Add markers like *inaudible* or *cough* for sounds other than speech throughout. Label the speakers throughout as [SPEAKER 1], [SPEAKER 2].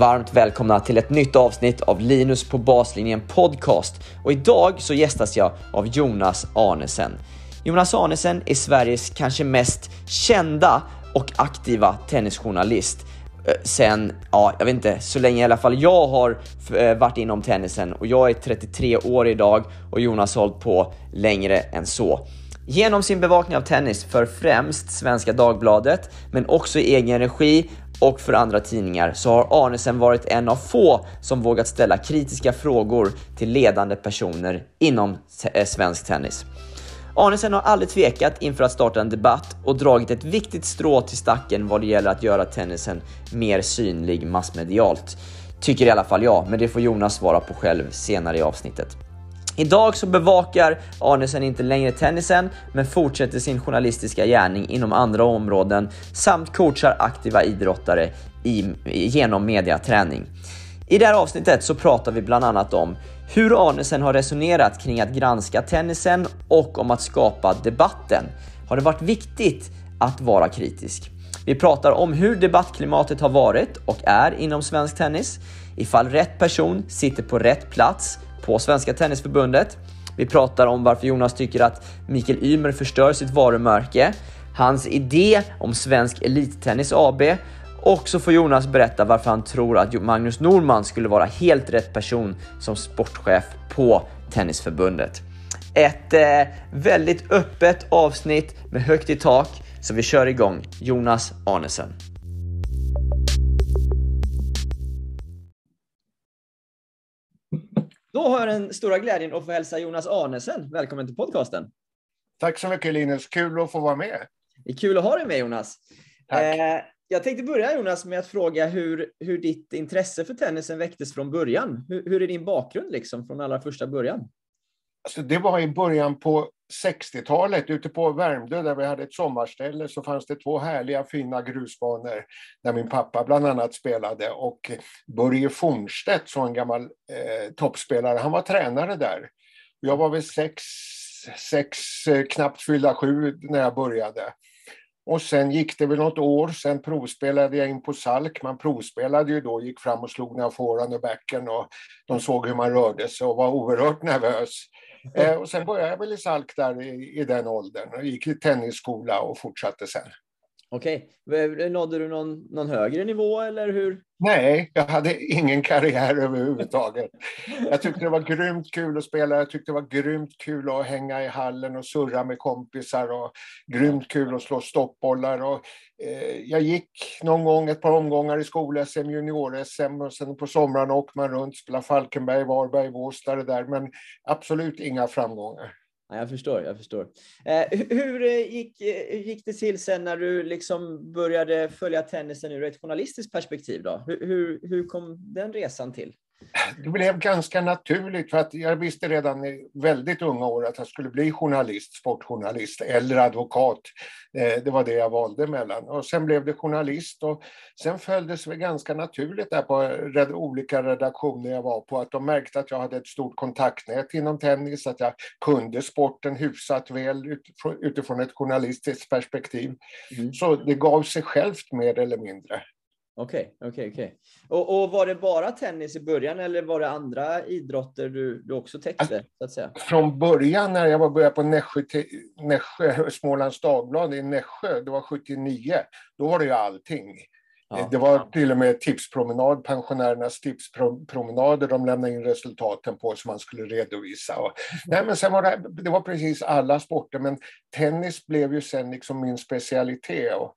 [SPEAKER 1] Varmt välkomna till ett nytt avsnitt av Linus på baslinjen podcast och idag så gästas jag av Jonas Arnesen. Jonas Arnesen är Sveriges kanske mest kända och aktiva tennisjournalist eh, sen, ja, jag vet inte, så länge i alla fall jag har eh, varit inom tennisen och jag är 33 år idag och Jonas har hållit på längre än så. Genom sin bevakning av tennis för främst Svenska Dagbladet, men också i egen regi och för andra tidningar så har Arnesen varit en av få som vågat ställa kritiska frågor till ledande personer inom eh, svensk tennis. Arnesen har aldrig tvekat inför att starta en debatt och dragit ett viktigt strå till stacken vad det gäller att göra tennisen mer synlig massmedialt. Tycker i alla fall jag, men det får Jonas svara på själv senare i avsnittet. Idag så bevakar Arnesen inte längre tennisen, men fortsätter sin journalistiska gärning inom andra områden samt coachar aktiva idrottare i, genom mediaträning. I det här avsnittet så pratar vi bland annat om hur Arnesen har resonerat kring att granska tennisen och om att skapa debatten. Har det varit viktigt att vara kritisk? Vi pratar om hur debattklimatet har varit och är inom svensk tennis, ifall rätt person sitter på rätt plats på Svenska Tennisförbundet. Vi pratar om varför Jonas tycker att Mikael Ymer förstör sitt varumärke, hans idé om Svensk Elittennis AB och så får Jonas berätta varför han tror att Magnus Norman skulle vara helt rätt person som sportchef på Tennisförbundet. Ett eh, väldigt öppet avsnitt med högt i tak, så vi kör igång. Jonas Arnesen. Då har jag den stora glädjen att få hälsa Jonas Arnesen välkommen till podcasten.
[SPEAKER 2] Tack så mycket Linus, kul att få vara med.
[SPEAKER 1] Det är kul att ha dig med Jonas.
[SPEAKER 2] Tack.
[SPEAKER 1] Eh, jag tänkte börja Jonas med att fråga hur, hur ditt intresse för tennisen väcktes från början. Hur, hur är din bakgrund liksom från allra första början?
[SPEAKER 2] Alltså, det var i början på 60-talet ute på Värmdö där vi hade ett sommarställe så fanns det två härliga fina grusbanor där min pappa bland annat spelade och Börje Fornstedt, som en gammal eh, toppspelare, han var tränare där. Jag var väl sex, sex eh, knappt fyllda sju när jag började. Och sen gick det väl något år, sen provspelade jag in på Salk. Man provspelade ju då, gick fram och slog några forehand och backen och de såg hur man rörde sig och var oerhört nervös. Eh, och sen började jag väl i Salk där i, i den åldern och gick i tennisskola och fortsatte sen.
[SPEAKER 1] Okej, nådde du någon, någon högre nivå eller hur?
[SPEAKER 2] Nej, jag hade ingen karriär överhuvudtaget. Jag tyckte det var grymt kul att spela. Jag tyckte det var grymt kul att hänga i hallen och surra med kompisar och grymt kul att slå stoppbollar. Och, eh, jag gick någon gång ett par omgångar i skol-SM, junior-SM och sen på somrarna åkte man runt, spelade Falkenberg, Varberg, Båstad där, men absolut inga framgångar.
[SPEAKER 1] Ja, jag förstår, jag förstår. Eh, hur eh, gick, hur gick det till sen när du liksom började följa tennisen ur ett journalistiskt perspektiv? Då? Hur, hur, hur kom den resan till?
[SPEAKER 2] Det blev ganska naturligt för att jag visste redan i väldigt unga år att jag skulle bli journalist, sportjournalist eller advokat. Eh, det var det jag valde mellan. Och sen blev det journalist och sen följdes det ganska naturligt där på olika redaktioner jag var på att de märkte att jag hade ett stort kontaktnät inom tennis, att jag kunde sporten hyfsat väl utifrån ett journalistiskt perspektiv. Mm. Så det gav sig självt mer eller mindre.
[SPEAKER 1] Okej, okay, okej, okay, okej. Okay. Och, och, var det bara tennis i början eller var det andra idrotter du, du också täckte? Så att säga?
[SPEAKER 2] Från början när jag var började på Nässjö, Nässjö, Smålands Dagblad i Nässjö, det var 79, då var det ju allting. Ja. Det var till och med tipspromenad, pensionärernas tipspromenader de lämnade in resultaten på som man skulle redovisa. Och, nej, men sen var det, det var precis alla sporter, men tennis blev ju sen liksom min specialitet. Och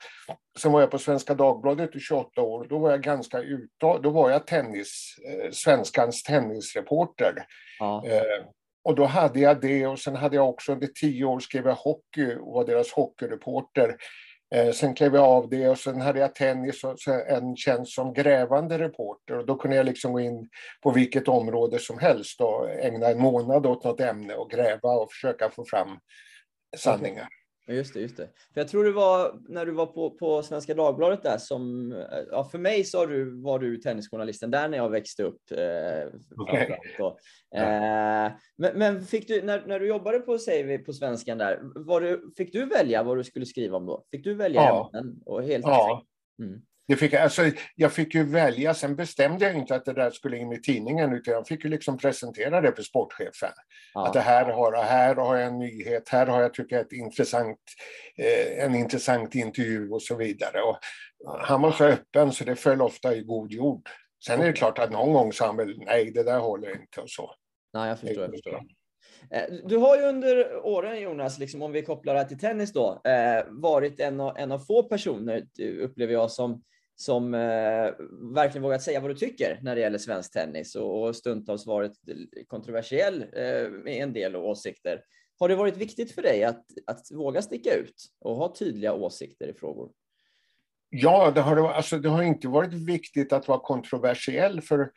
[SPEAKER 2] sen var jag på Svenska Dagbladet i 28 år, då var jag ganska ute, då var jag tennis, eh, svenskans tennisreporter. Ja. Eh, och då hade jag det och sen hade jag också under tio år skrev jag hockey och var deras hockeyreporter Eh, sen klev jag av det och sen hade jag tennis och en tjänst som grävande reporter. Och då kunde jag liksom gå in på vilket område som helst och ägna en månad åt något ämne och gräva och försöka få fram sanningar.
[SPEAKER 1] Just det, just det. För jag tror det var när du var på, på Svenska Dagbladet där som, ja för mig så du, var du tennisjournalisten där när jag växte upp. Eh, okay. ja. eh, men, men, fick du, när, när du jobbade på, säg på Svenskan där, var du, fick du välja vad du skulle skriva om då? Fick du välja
[SPEAKER 2] ja. ämnen? Och helt ja. Mm. Det fick, alltså, jag fick ju välja, sen bestämde jag inte att det där skulle in i tidningen, utan jag fick ju liksom presentera det för sportchefen. Ja. Att det här har, här har jag en nyhet, här har jag tycker ett intressant, eh, en intressant intervju och så vidare. Och han var så öppen så det föll ofta i god jord. Sen är det klart att någon gång sa han väl, nej det där håller inte och så.
[SPEAKER 1] Nej, jag förstår. Jag förstår. Eh, du har ju under åren Jonas, liksom, om vi kopplar det till tennis då, eh, varit en av, en av få personer, upplever jag, som som eh, verkligen vågat säga vad du tycker när det gäller svensk tennis och, och stundtals varit kontroversiell eh, med en del åsikter. Har det varit viktigt för dig att, att våga sticka ut och ha tydliga åsikter i frågor?
[SPEAKER 2] Ja, det har, alltså, det har inte varit viktigt att vara kontroversiell för,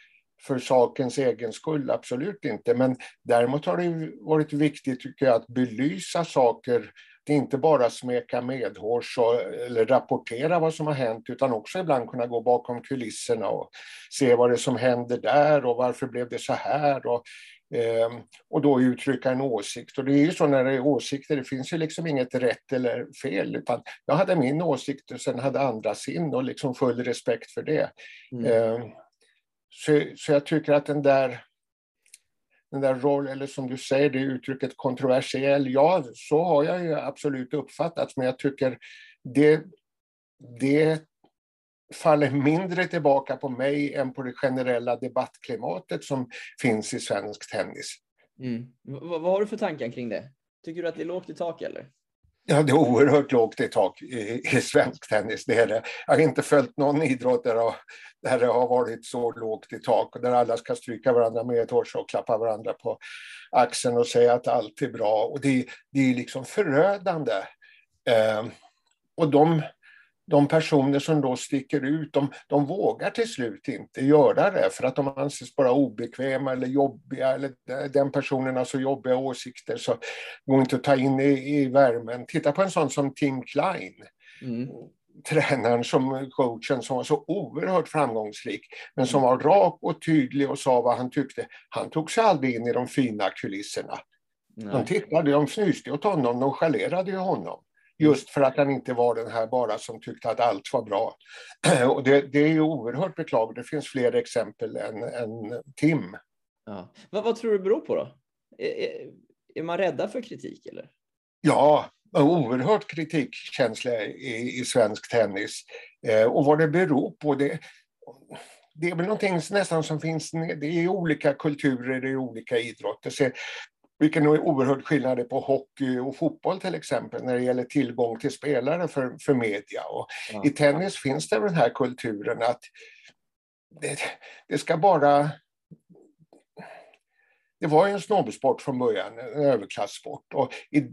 [SPEAKER 2] för sakens egen skull, absolut inte. Men däremot har det varit viktigt, tycker jag, att belysa saker det är inte bara smeka medhårs och, eller rapportera vad som har hänt utan också ibland kunna gå bakom kulisserna och se vad det är som händer där och varför blev det så här. Och, eh, och då uttrycka en åsikt. Och det är ju så när det är åsikter, det finns ju liksom inget rätt eller fel. Utan jag hade min åsikt och sen hade andra sin och liksom full respekt för det. Mm. Eh, så, så jag tycker att den där den där rollen, eller som du säger, det uttrycket kontroversiell, ja, så har jag ju absolut uppfattats, men jag tycker det, det faller mindre tillbaka på mig än på det generella debattklimatet som finns i svensk tennis.
[SPEAKER 1] Mm. Vad, vad har du för tankar kring det? Tycker du att det är lågt i tak eller?
[SPEAKER 2] Ja, det är oerhört lågt i tak i, i svensk tennis. Det är det. Jag har inte följt någon idrott där det, har, där det har varit så lågt i tak och där alla ska stryka varandra med ett hårs och klappa varandra på axeln och säga att allt är bra. Och det, det är liksom förödande. Eh, och de de personer som då sticker ut, de, de vågar till slut inte göra det för att de anses bara obekväma eller jobbiga eller den personen har så jobbiga åsikter så går inte att ta in i, i värmen. Titta på en sån som Tim Klein. Mm. Tränaren som coachen som var så oerhört framgångsrik men som var rak och tydlig och sa vad han tyckte. Han tog sig aldrig in i de fina kulisserna. Nej. De tittade, de fnyste åt honom, de schalerade ju honom. Just för att han inte var den här bara som tyckte att allt var bra. *clears throat* Och det, det är ju oerhört beklagligt. Det finns fler exempel än, än Tim.
[SPEAKER 1] Ja. Vad, vad tror du beror på då? Är, är man rädda för kritik eller?
[SPEAKER 2] Ja, oerhört kritikkänsliga i, i svensk tennis. Eh, och vad det beror på, det, det är väl någonting nästan som finns, det är olika kulturer i olika idrotter. Vilken oerhörd skillnad det är på hockey och fotboll till exempel när det gäller tillgång till spelare för, för media. Och ja. I tennis finns det den här kulturen att det, det ska bara... Det var ju en snobbsport från början, en överklassport. Och i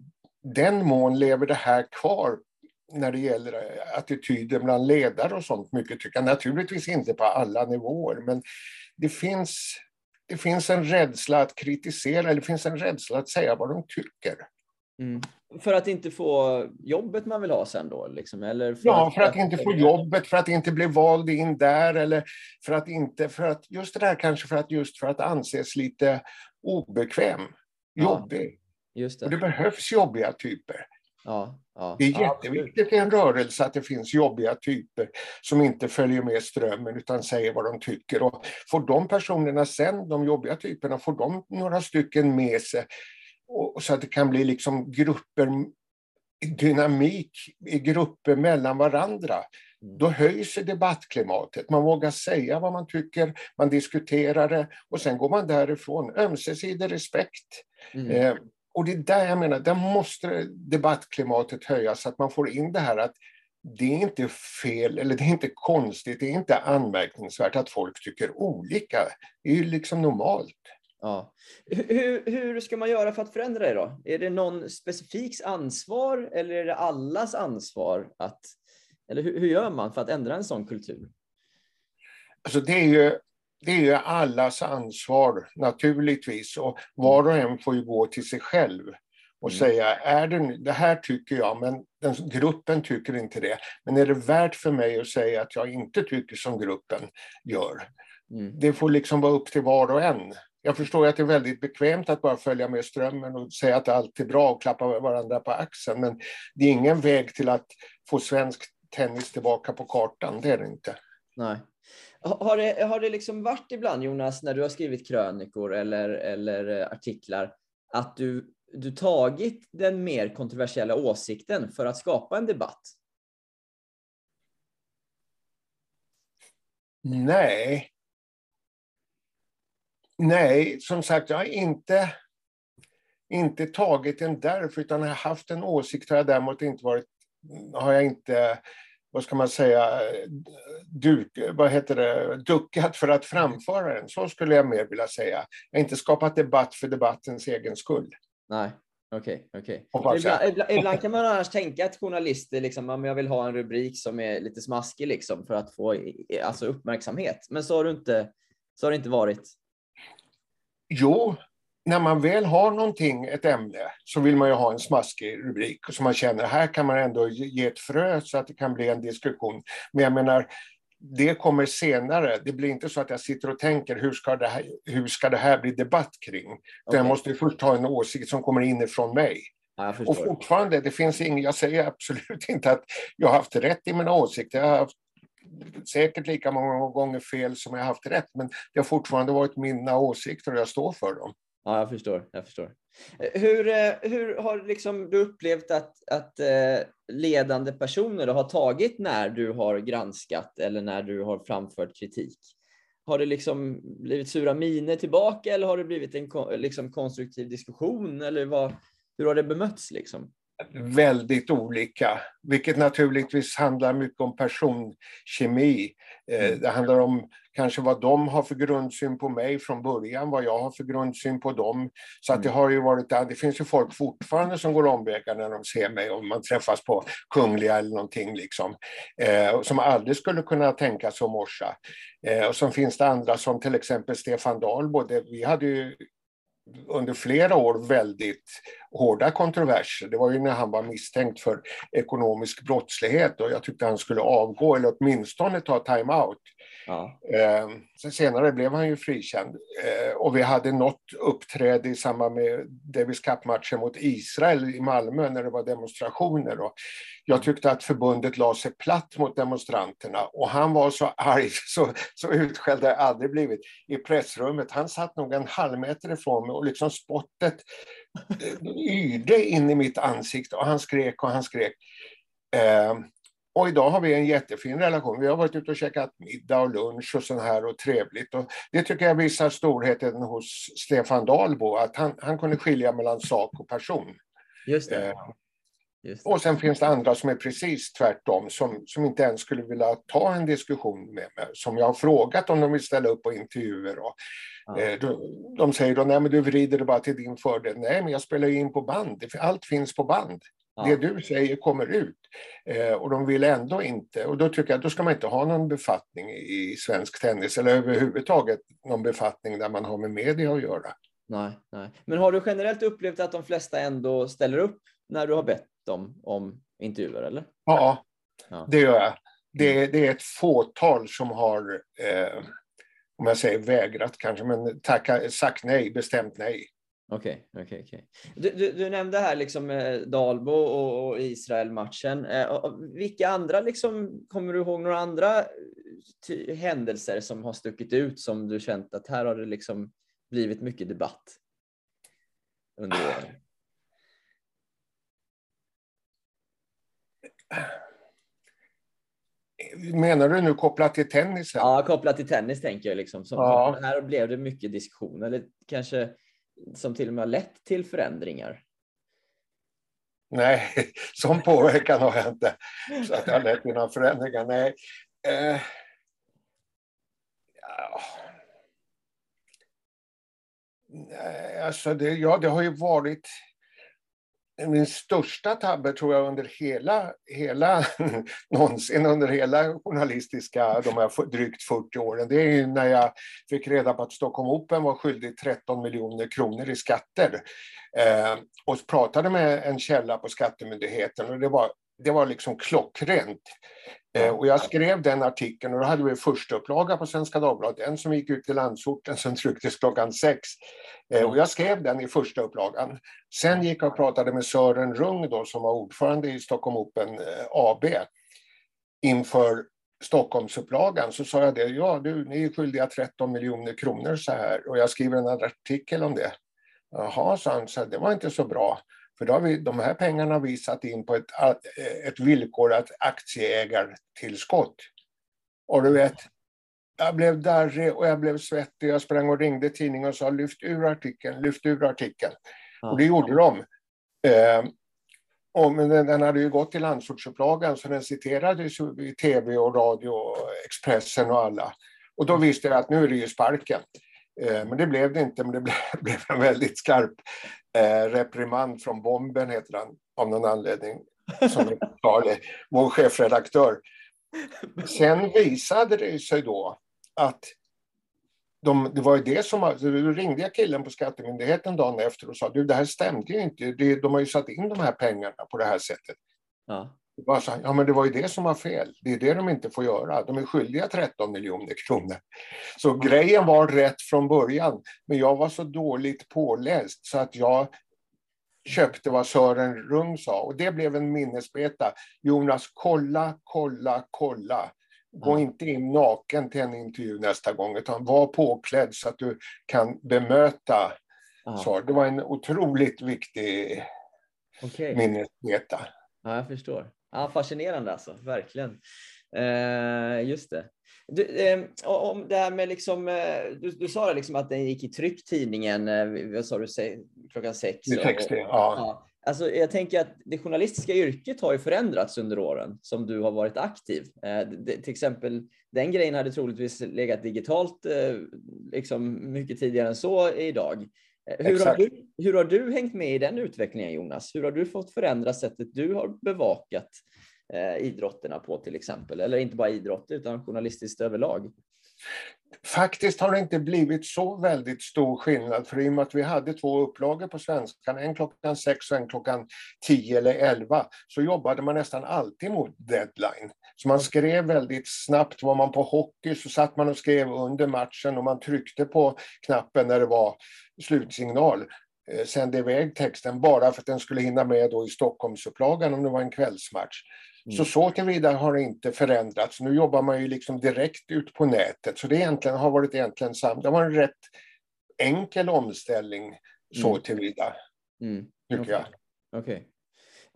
[SPEAKER 2] den mån lever det här kvar när det gäller attityden bland ledare och sånt mycket tycker jag. Naturligtvis inte på alla nivåer, men det finns det finns en rädsla att kritisera, eller det finns en rädsla att säga vad de tycker.
[SPEAKER 1] Mm. För att inte få jobbet man vill ha sen då? Liksom, eller
[SPEAKER 2] för ja, att, för att, att inte få jobbet, för att inte bli vald in där eller för att inte, för att just det där kanske för att just för att anses lite obekväm, jobbig. Ja, just det. Och det behövs jobbiga typer.
[SPEAKER 1] Ja, ja,
[SPEAKER 2] det är jätteviktigt i en rörelse att det finns jobbiga typer som inte följer med strömmen utan säger vad de tycker. Och får de personerna sen, de jobbiga typerna, får de några stycken med sig och, så att det kan bli liksom grupper, dynamik i grupper mellan varandra. Mm. Då höjs debattklimatet. Man vågar säga vad man tycker, man diskuterar det och sen går man därifrån. Ömsesidig respekt. Mm. Och det är där jag menar, där måste debattklimatet höjas så att man får in det här att det är inte fel, eller det är inte konstigt, det är inte anmärkningsvärt att folk tycker olika. Det är ju liksom normalt.
[SPEAKER 1] Ja. Hur, hur ska man göra för att förändra det då? Är det någon specifiks ansvar eller är det allas ansvar att Eller hur, hur gör man för att ändra en sån kultur?
[SPEAKER 2] Alltså det är ju det är ju allas ansvar naturligtvis och var och en får ju gå till sig själv och mm. säga, är det, det här tycker jag, men den, gruppen tycker inte det. Men är det värt för mig att säga att jag inte tycker som gruppen gör? Mm. Det får liksom vara upp till var och en. Jag förstår att det är väldigt bekvämt att bara följa med strömmen och säga att allt är bra och klappa varandra på axeln, men det är ingen väg till att få svensk tennis tillbaka på kartan, det är det inte.
[SPEAKER 1] Nej. Har det, har det liksom varit ibland, Jonas, när du har skrivit krönikor eller, eller eh, artiklar, att du, du tagit den mer kontroversiella åsikten för att skapa en debatt?
[SPEAKER 2] Nej. Nej, som sagt, jag har inte, inte tagit den därför, utan har jag haft en åsikt har jag däremot inte varit, har jag inte vad ska man säga, duk, vad heter det, duckat för att framföra den. Så skulle jag mer vilja säga. Jag har inte skapat debatt för debattens egen skull.
[SPEAKER 1] Nej, okej. Okay, okay. ibland, ibland, ibland, kan man annars tänka att journalister, liksom, om jag vill ha en rubrik som är lite smaskig liksom, för att få alltså, uppmärksamhet. Men så har, du inte, så har det inte varit.
[SPEAKER 2] Jo, när man väl har någonting, ett ämne, så vill man ju ha en smaskig rubrik så man känner här kan man ändå ge ett frö så att det kan bli en diskussion. Men jag menar, det kommer senare. Det blir inte så att jag sitter och tänker hur ska det här, hur ska det här bli debatt kring? Okay. Jag måste först ha en åsikt som kommer inifrån mig.
[SPEAKER 1] Ja,
[SPEAKER 2] och fortfarande, det finns ing, jag säger absolut *laughs* inte att jag har haft rätt i mina åsikter. Jag har haft säkert lika många gånger fel som jag har haft rätt, men det har fortfarande varit mina åsikter och jag står för dem.
[SPEAKER 1] Ja, jag förstår. Jag förstår. Eh, hur, eh, hur har liksom du upplevt att, att eh, ledande personer har tagit när du har granskat eller när du har framfört kritik? Har det liksom blivit sura miner tillbaka eller har det blivit en liksom, konstruktiv diskussion? Eller vad, hur har det bemötts? Liksom?
[SPEAKER 2] väldigt olika, vilket naturligtvis handlar mycket om personkemi. Mm. Det handlar om kanske vad de har för grundsyn på mig från början, vad jag har för grundsyn på dem. Så att det mm. har ju varit, det finns ju folk fortfarande som går omvägar när de ser mig om man träffas på Kungliga eller någonting liksom. Eh, som aldrig skulle kunna tänka sig att morsa. Eh, och så finns det andra som till exempel Stefan Dahl, vi hade ju under flera år väldigt hårda kontroverser. Det var ju när han var misstänkt för ekonomisk brottslighet och jag tyckte han skulle avgå eller åtminstone ta time-out. Ja. Eh, senare blev han ju frikänd eh, och vi hade något uppträde i samband med Davis Cup-matchen mot Israel i Malmö när det var demonstrationer. Och jag tyckte att förbundet la sig platt mot demonstranterna och han var så *laughs* arg, så, så utskälld har jag aldrig blivit i pressrummet. Han satt nog en halv meter ifrån mig och liksom spottet eh, yrde in i mitt ansikte och han skrek och han skrek. Eh, och idag har vi en jättefin relation. Vi har varit ute och käkat middag och lunch och sånt här och trevligt. Och det tycker jag visar storheten hos Stefan Dahlbo, att han, han kunde skilja mellan sak och person.
[SPEAKER 1] Just det. Eh,
[SPEAKER 2] Just det. Och sen finns det andra som är precis tvärtom, som, som inte ens skulle vilja ta en diskussion med mig. Som jag har frågat om de vill ställa upp på intervjuer. Och, ja. eh, de, de, säger då, nej men du vrider det bara till din fördel. Nej, men jag spelar ju in på band. Allt finns på band. Ja. Det du säger kommer ut. Eh, och de vill ändå inte. Och då tycker jag att då ska man inte ha någon befattning i svensk tennis eller överhuvudtaget någon befattning där man har med media att göra.
[SPEAKER 1] Nej, nej. Men har du generellt upplevt att de flesta ändå ställer upp när du har bett dem om intervjuer? Eller?
[SPEAKER 2] Ja, ja. det gör jag. Det, mm. det är ett fåtal som har, eh, om jag säger vägrat kanske, men tacka, sagt nej, bestämt nej.
[SPEAKER 1] Okej, okay, okej, okay, okay. du, du, du, nämnde här liksom eh, Dalbo och, och Israel-matchen. Eh, vilka andra, liksom, kommer du ihåg några andra händelser som har stuckit ut som du känt att här har det liksom blivit mycket debatt under åren?
[SPEAKER 2] Menar du nu kopplat till tennisen?
[SPEAKER 1] Ja, kopplat till tennis tänker jag. Liksom. Som, ja. Här blev det mycket diskussion, eller kanske som till och med har lett till förändringar?
[SPEAKER 2] Nej, *laughs* sån påverkan har jag inte. Så att det har lett till några förändringar. Nej. Eh, ja. Nej, alltså det, ja, det har ju varit min största tabbe tror jag under hela, hela *laughs* någonsin under hela journalistiska, de här drygt 40 åren, det är ju när jag fick reda på att Stockholm Open var skyldig 13 miljoner kronor i skatter. Eh, och pratade med en källa på Skattemyndigheten och det var, det var liksom klockrent. Eh, och jag skrev den artikeln och då hade vi första upplaga på Svenska Dagbladet, en som gick ut till landsorten som trycktes klockan sex. Eh, och jag skrev den i första upplagan. Sen gick jag och pratade med Sören Rung då, som var ordförande i Stockholm Open eh, AB inför Stockholmsupplagan så sa jag det, ja du, ni är skyldiga 13 miljoner kronor så här och jag skriver en artikel om det. Jaha, sa han, så det var inte så bra. För då har vi, de här pengarna har vi satt in på ett, ett villkorat aktieägartillskott. Och du vet, jag blev darrig och jag blev svettig. Jag sprang och ringde tidningen och sa lyft ur artikeln, lyft ur artikeln. Ja. Och det gjorde de. Eh, och, men den, den, hade ju gått till landsortsupplagan så den citerades i tv och radio, Expressen och alla. Och då visste jag att nu är det ju sparken. Eh, men det blev det inte, men det blev, *laughs* en väldigt skarp eh, reprimand från Bomben, heter han av någon anledning, som är vår chefredaktör. Sen visade det sig då att de, det var ju det som... Alltså, då ringde jag killen på Skattemyndigheten dagen efter och sa du det här stämde ju inte. De har ju satt in de här pengarna på det här sättet. Ja. Bara så, ja, men det var ju det som var fel. Det är det de inte får göra. De är skyldiga 13 miljoner kronor. Så grejen var rätt från början. Men jag var så dåligt påläst så att jag köpte vad Sören Rung sa. Och det blev en minnesbeta. Jonas, kolla, kolla, kolla. Gå mm. inte in naken till en intervju nästa gång, utan var påklädd så att du kan bemöta mm. svar. Det var en otroligt viktig okay. minnesbeta.
[SPEAKER 1] Ja, jag förstår. Ja, fascinerande alltså, verkligen. Eh, just det. Du, eh, om det här med liksom, eh, du, du sa det liksom att den gick i tryck tidningen, eh, vad sa du, klockan sex?
[SPEAKER 2] I text, ja.
[SPEAKER 1] ja. Alltså, jag tänker att det journalistiska yrket har ju förändrats under åren som du har varit aktiv. Eh, det, till exempel, den grejen hade troligtvis legat digitalt eh, liksom mycket tidigare än så idag. Eh, hur har, du, hur har du hängt med i den utvecklingen Jonas? Hur har du fått förändra sättet du har bevakat eh, idrotterna på till exempel? Eller inte bara idrott utan journalistiskt överlag?
[SPEAKER 2] Faktiskt har det inte blivit så väldigt stor skillnad, för i och med att vi hade två upplagor på svenskan, en klockan sex och en klockan tio eller elva, så jobbade man nästan alltid mot deadline. Så man skrev väldigt snabbt. Var man på hockey så satt man och skrev under matchen och man tryckte på knappen när det var slutsignal eh, sände iväg texten bara för att den skulle hinna med då i Stockholmsupplagan om det var en kvällsmatch. Mm. Så så tillvida har det inte förändrats. Nu jobbar man ju liksom direkt ut på nätet, så det egentligen har varit egentligen sam Det var en rätt enkel omställning så mm. tillvida, mm. tycker okay.
[SPEAKER 1] jag. Okay.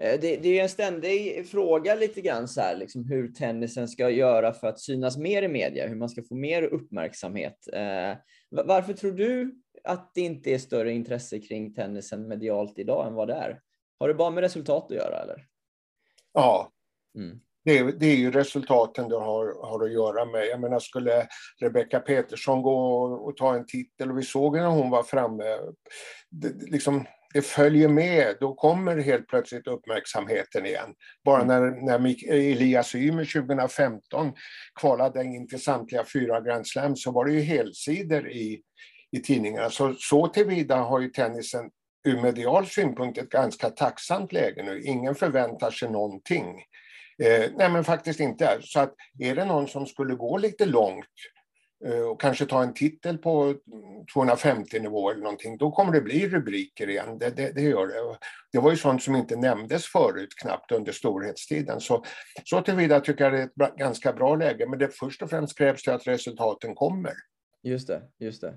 [SPEAKER 1] Eh, det, det, är en ständig fråga lite grann så här, liksom hur tennisen ska göra för att synas mer i media, hur man ska få mer uppmärksamhet. Eh, varför tror du att det inte är större intresse kring tennisen medialt idag än vad det är? Har det bara med resultat att göra eller?
[SPEAKER 2] Ja, mm. det, är, det är ju resultaten det har, har att göra med. Jag menar, skulle Rebecca Petersson gå och, och ta en titel, och vi såg när hon var framme, det, liksom, det följer med, då kommer helt plötsligt uppmärksamheten igen. Bara mm. när, när Elias Ymer 2015 kvalade in till samtliga fyra Grand Slam så var det ju helsidor i, i tidningarna. Så, så tillvida har ju tennisen ur medial synpunkt ett ganska tacksamt läge nu. Ingen förväntar sig någonting. Eh, nej men faktiskt inte. Så att är det någon som skulle gå lite långt och kanske ta en titel på 250 nivå eller någonting, då kommer det bli rubriker igen. Det, det, det, gör det. Det var ju sånt som inte nämndes förut knappt under storhetstiden. Så, så tillvida tycker jag det är ett ganska bra läge, men det först och främst krävs det att resultaten kommer.
[SPEAKER 1] Just det, just det.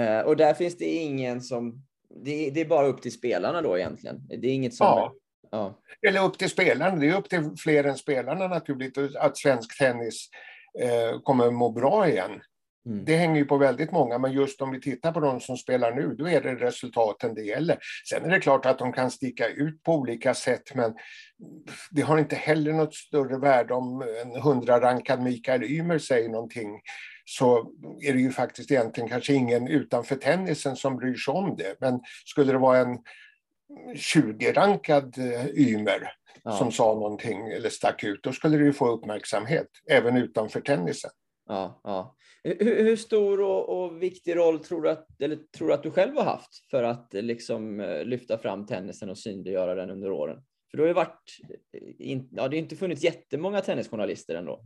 [SPEAKER 1] Eh, och där finns det ingen som... Det, det, är bara upp till spelarna då egentligen? Det är inget som...
[SPEAKER 2] Ja. ja. Eller upp till spelarna. Det är upp till fler än spelarna naturligtvis att svensk tennis eh, kommer må bra igen. Mm. Det hänger ju på väldigt många, men just om vi tittar på de som spelar nu, då är det resultaten det gäller. Sen är det klart att de kan sticka ut på olika sätt, men det har inte heller något större värde om en hundrarankad Mikael Ymer säger någonting så är det ju faktiskt egentligen kanske ingen utanför tennisen som bryr sig om det. Men skulle det vara en 20-rankad eh, Ymer
[SPEAKER 1] Ja.
[SPEAKER 2] som sa någonting eller stack ut, då skulle det ju få uppmärksamhet även utanför tennisen.
[SPEAKER 1] Ja, ja. Hur, hur stor och, och viktig roll tror du, att, eller tror du att du själv har haft för att eh, liksom, eh, lyfta fram tennisen och synliggöra den under åren? För du har ju varit, eh, in, ja, det har inte funnits jättemånga tennisjournalister ändå.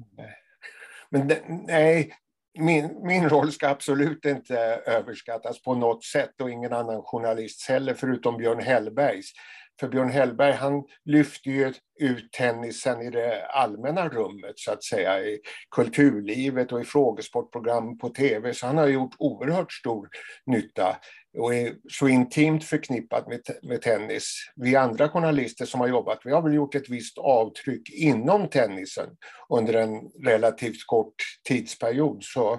[SPEAKER 2] Men det, nej, min, min roll ska absolut inte överskattas på något sätt och ingen annan journalist heller förutom Björn Hellbergs. För Björn Hellberg han lyfte ju ut tennisen i det allmänna rummet så att säga i kulturlivet och i frågesportprogram på tv så han har gjort oerhört stor nytta och är så intimt förknippat med, med tennis. Vi andra journalister som har jobbat, vi har väl gjort ett visst avtryck inom tennisen under en relativt kort tidsperiod. Så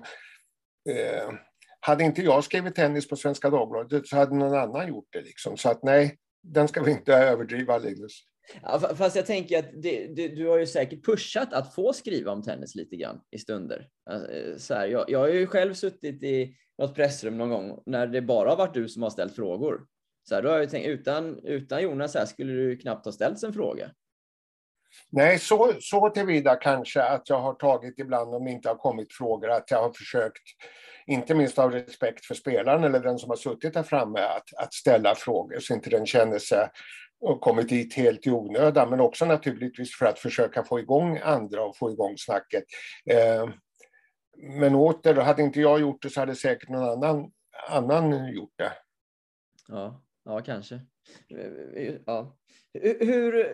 [SPEAKER 2] eh, hade inte jag skrivit tennis på Svenska Dagbladet så hade någon annan gjort det. Liksom. Så att nej, den ska vi inte överdriva, Linus.
[SPEAKER 1] Ja, fast jag tänker att det, det, du har ju säkert pushat att få skriva om tennis lite grann i stunder. Alltså, eh, så här, jag, jag har ju själv suttit i något pressrum någon gång när det bara har varit du som har ställt frågor. Så här, då har jag tänkt, utan, utan Jonas här skulle du knappt ha ställts en fråga.
[SPEAKER 2] Nej, så, så tillvida kanske att jag har tagit ibland, om det inte har kommit frågor, att jag har försökt, inte minst av respekt för spelaren eller den som har suttit där framme, att, att ställa frågor så inte den känner sig och kommit dit helt i onödan, men också naturligtvis för att försöka få igång andra och få igång snacket. Eh, men åter, hade inte jag gjort det så hade säkert någon annan, annan gjort det.
[SPEAKER 1] Ja, ja kanske. Ja. Hur,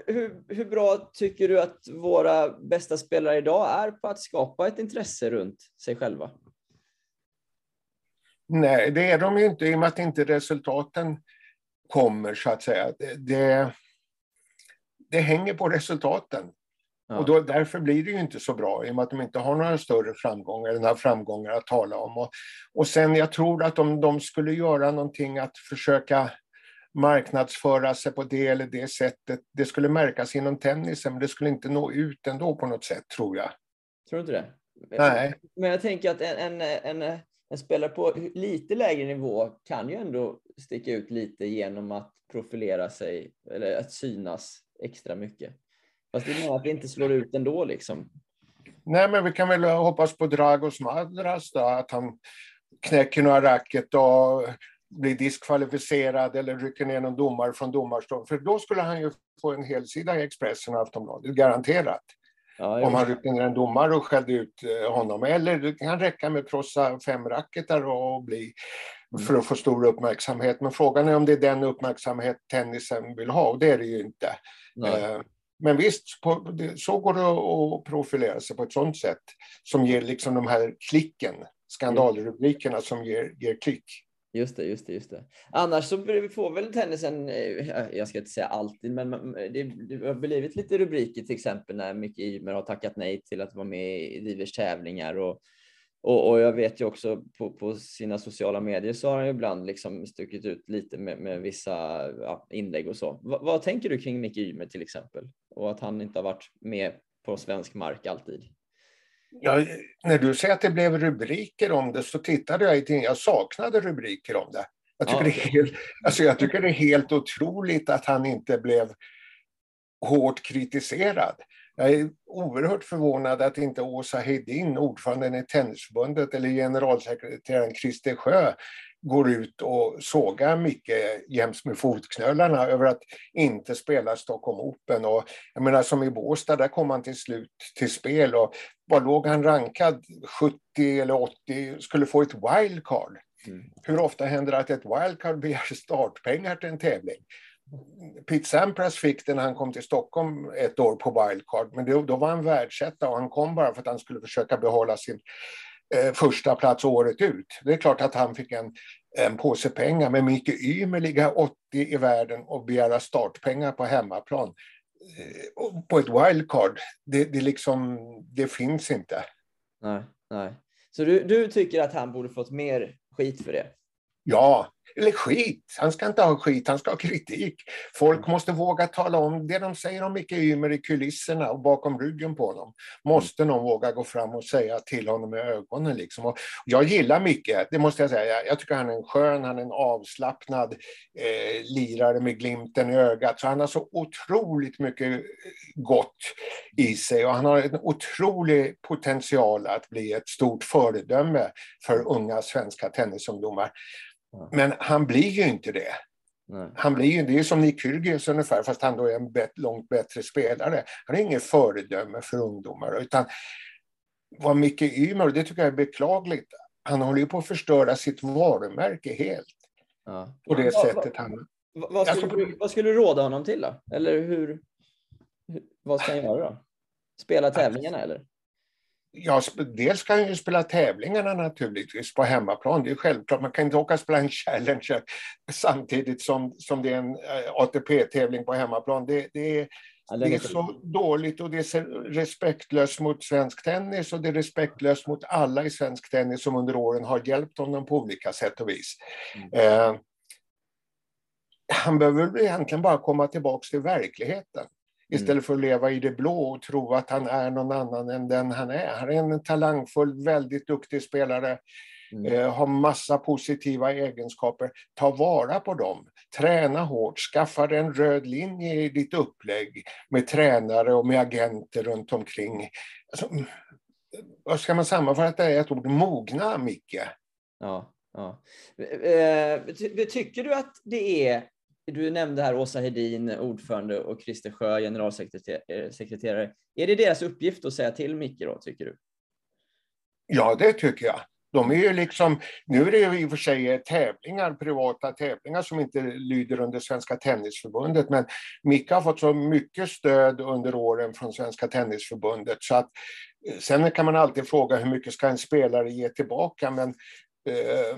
[SPEAKER 1] hur, hur, bra tycker du att våra bästa spelare idag är på att skapa ett intresse runt sig själva?
[SPEAKER 2] Nej, det är de ju inte i och med att inte resultaten kommer så att säga. Det, det, det hänger på resultaten.
[SPEAKER 1] Ja.
[SPEAKER 2] Och då, därför blir det ju inte så bra i och med att de inte har några större framgångar, eller några framgångar att tala om. Och, och sen jag tror att om de skulle göra någonting att försöka marknadsföra sig på det eller det sättet, det skulle märkas inom tennisen, men det skulle inte nå ut ändå på något sätt, tror jag.
[SPEAKER 1] Tror du inte det?
[SPEAKER 2] Nej.
[SPEAKER 1] Men jag tänker att en, en, en, en spelare på lite lägre nivå kan ju ändå sticka ut lite genom att profilera sig eller att synas extra mycket. Fast det är att det inte slår ut ändå liksom.
[SPEAKER 2] Nej, men vi kan väl hoppas på Dragos Madras då, att han knäcker några racket och blir diskvalificerad eller rycker ner någon domare från domarstolen. För då skulle han ju få en helsida i Expressen och Aftonbladet, garanterat.
[SPEAKER 1] Ja,
[SPEAKER 2] Om han ryckte ner en domare och skällde ut eh, honom. Eller det kan räcka med att krossa fem racketar och bli för att få stor uppmärksamhet. Men frågan är om det är den uppmärksamhet tennisen vill ha och det är det ju inte.
[SPEAKER 1] Nej.
[SPEAKER 2] Eh, Men visst, så går det att profilera sig på ett sådant sätt som ger liksom de här klicken, skandalrubrikerna som ger, ger klick.
[SPEAKER 1] Just det, just det, just det. Annars så får väl tennisen, eh, jag ska inte säga alltid, men det, det har blivit lite rubriker till exempel när Micke Ymer har tackat nej till att vara med i divers tävlingar och, och, och jag vet ju också på, på sina sociala medier så har han ju ibland liksom stuckit ut lite med, med vissa ja, inlägg och så. Va, vad tänker du kring Micke Ymer till exempel? Och att han inte har varit med på svensk mark alltid?
[SPEAKER 2] Ja, när du säger att det blev rubriker om det så tittade jag i tidningen. Jag saknade rubriker om det. Jag tycker,
[SPEAKER 1] Ja,
[SPEAKER 2] det är helt, alltså jag tycker det är helt otroligt att han inte blev hårt kritiserad. Jag är oerhört förvånad att inte Åsa Hedin, ordföranden i Tennisförbundet, eller generalsekreteraren Christer Sjö går ut och sågar Micke jäms med fotknölarna över att inte spela Stockholm Open. Och jag menar som i Båstad, där kom han till slut till spel och var låg han rankad? 70 eller 80, skulle få ett wildcard.
[SPEAKER 1] Mm.
[SPEAKER 2] Hur ofta händer det att ett wildcard begär startpengar till en tävling? Pete Sampras fick det när han kom till Stockholm ett år på wildcard, men då, då var han världsetta och han kom bara för att han skulle försöka behålla sin eh, första plats året ut. Det är klart att han fick en, en påse pengar, men Micke Ymer ligga 80 i världen och begära startpengar på hemmaplan eh, på ett wildcard, det, det, liksom, det finns inte.
[SPEAKER 1] Nej, nej. Så du, du tycker att han borde fått mer skit för det?
[SPEAKER 2] Ja, eller skit. Han ska inte ha skit, han ska ha kritik. Folk måste våga tala om det de säger om Micke Ymer i kulisserna och bakom ryggen på honom. Måste någon våga gå fram och säga till honom i ögonen. Liksom. Och jag gillar Micke, det måste jag säga. Jag tycker han är en skön, han är en avslappnad eh, lirare med glimten i ögat. Så han har så otroligt mycket gott i sig och han har en otrolig potential att bli ett stort föredöme för unga svenska tennisungdomar. Men han blir ju inte det. Nej. Han blir ju, det är som Nick Kyrgios ungefär, fast han då är en bet, långt bättre spelare. Han är ingen föredöme för ungdomar, utan vad Micke Ymer, det tycker jag är beklagligt, han håller ju på att förstöra sitt varumärke helt. Ja. På det ja, sättet han...
[SPEAKER 1] Vad skulle, du, vad skulle du råda honom till då? Eller hur, vad ska han göra då? Spela tävlingarna eller?
[SPEAKER 2] Ja, dels kan han ju spela tävlingarna naturligtvis på hemmaplan. Det är självklart. Man kan inte åka och spela en Challenger *laughs* samtidigt som, som det är en eh, ATP-tävling på hemmaplan. Det, det är, det är så dåligt och det är respektlöst mot svensk tennis och det är respektlöst mot alla i svensk tennis som under åren har hjälpt honom på olika sätt och vis. Mm. Eh, han behöver väl egentligen bara komma tillbaka till verkligheten. Mm. Istället för att leva i det blå och tro att han är någon annan än den han är. Han är en talangfull, väldigt duktig spelare. Mm. Eh, har massa positiva egenskaper. Ta vara på dem. Träna hårt. Skaffa en röd linje i ditt upplägg med tränare och med agenter runt omkring. Alltså, vad ska man sammanfatta det ett ord? Mogna, Micke.
[SPEAKER 1] Ja, ja. Eh, tycker du att det är du nämnde här Åsa Hedin, ordförande, och Christer Sjö, generalsekreterare. Eh, är det deras uppgift att säga till Micke då, tycker du?
[SPEAKER 2] Ja, det tycker jag. De är ju liksom, nu är det ju i och för sig eh, tävlingar, privata tävlingar som inte lyder under Svenska Tennisförbundet, men Micke har fått så mycket stöd under åren från Svenska Tennisförbundet så att eh, sen kan man alltid fråga hur mycket ska en spelare ge tillbaka, men eh,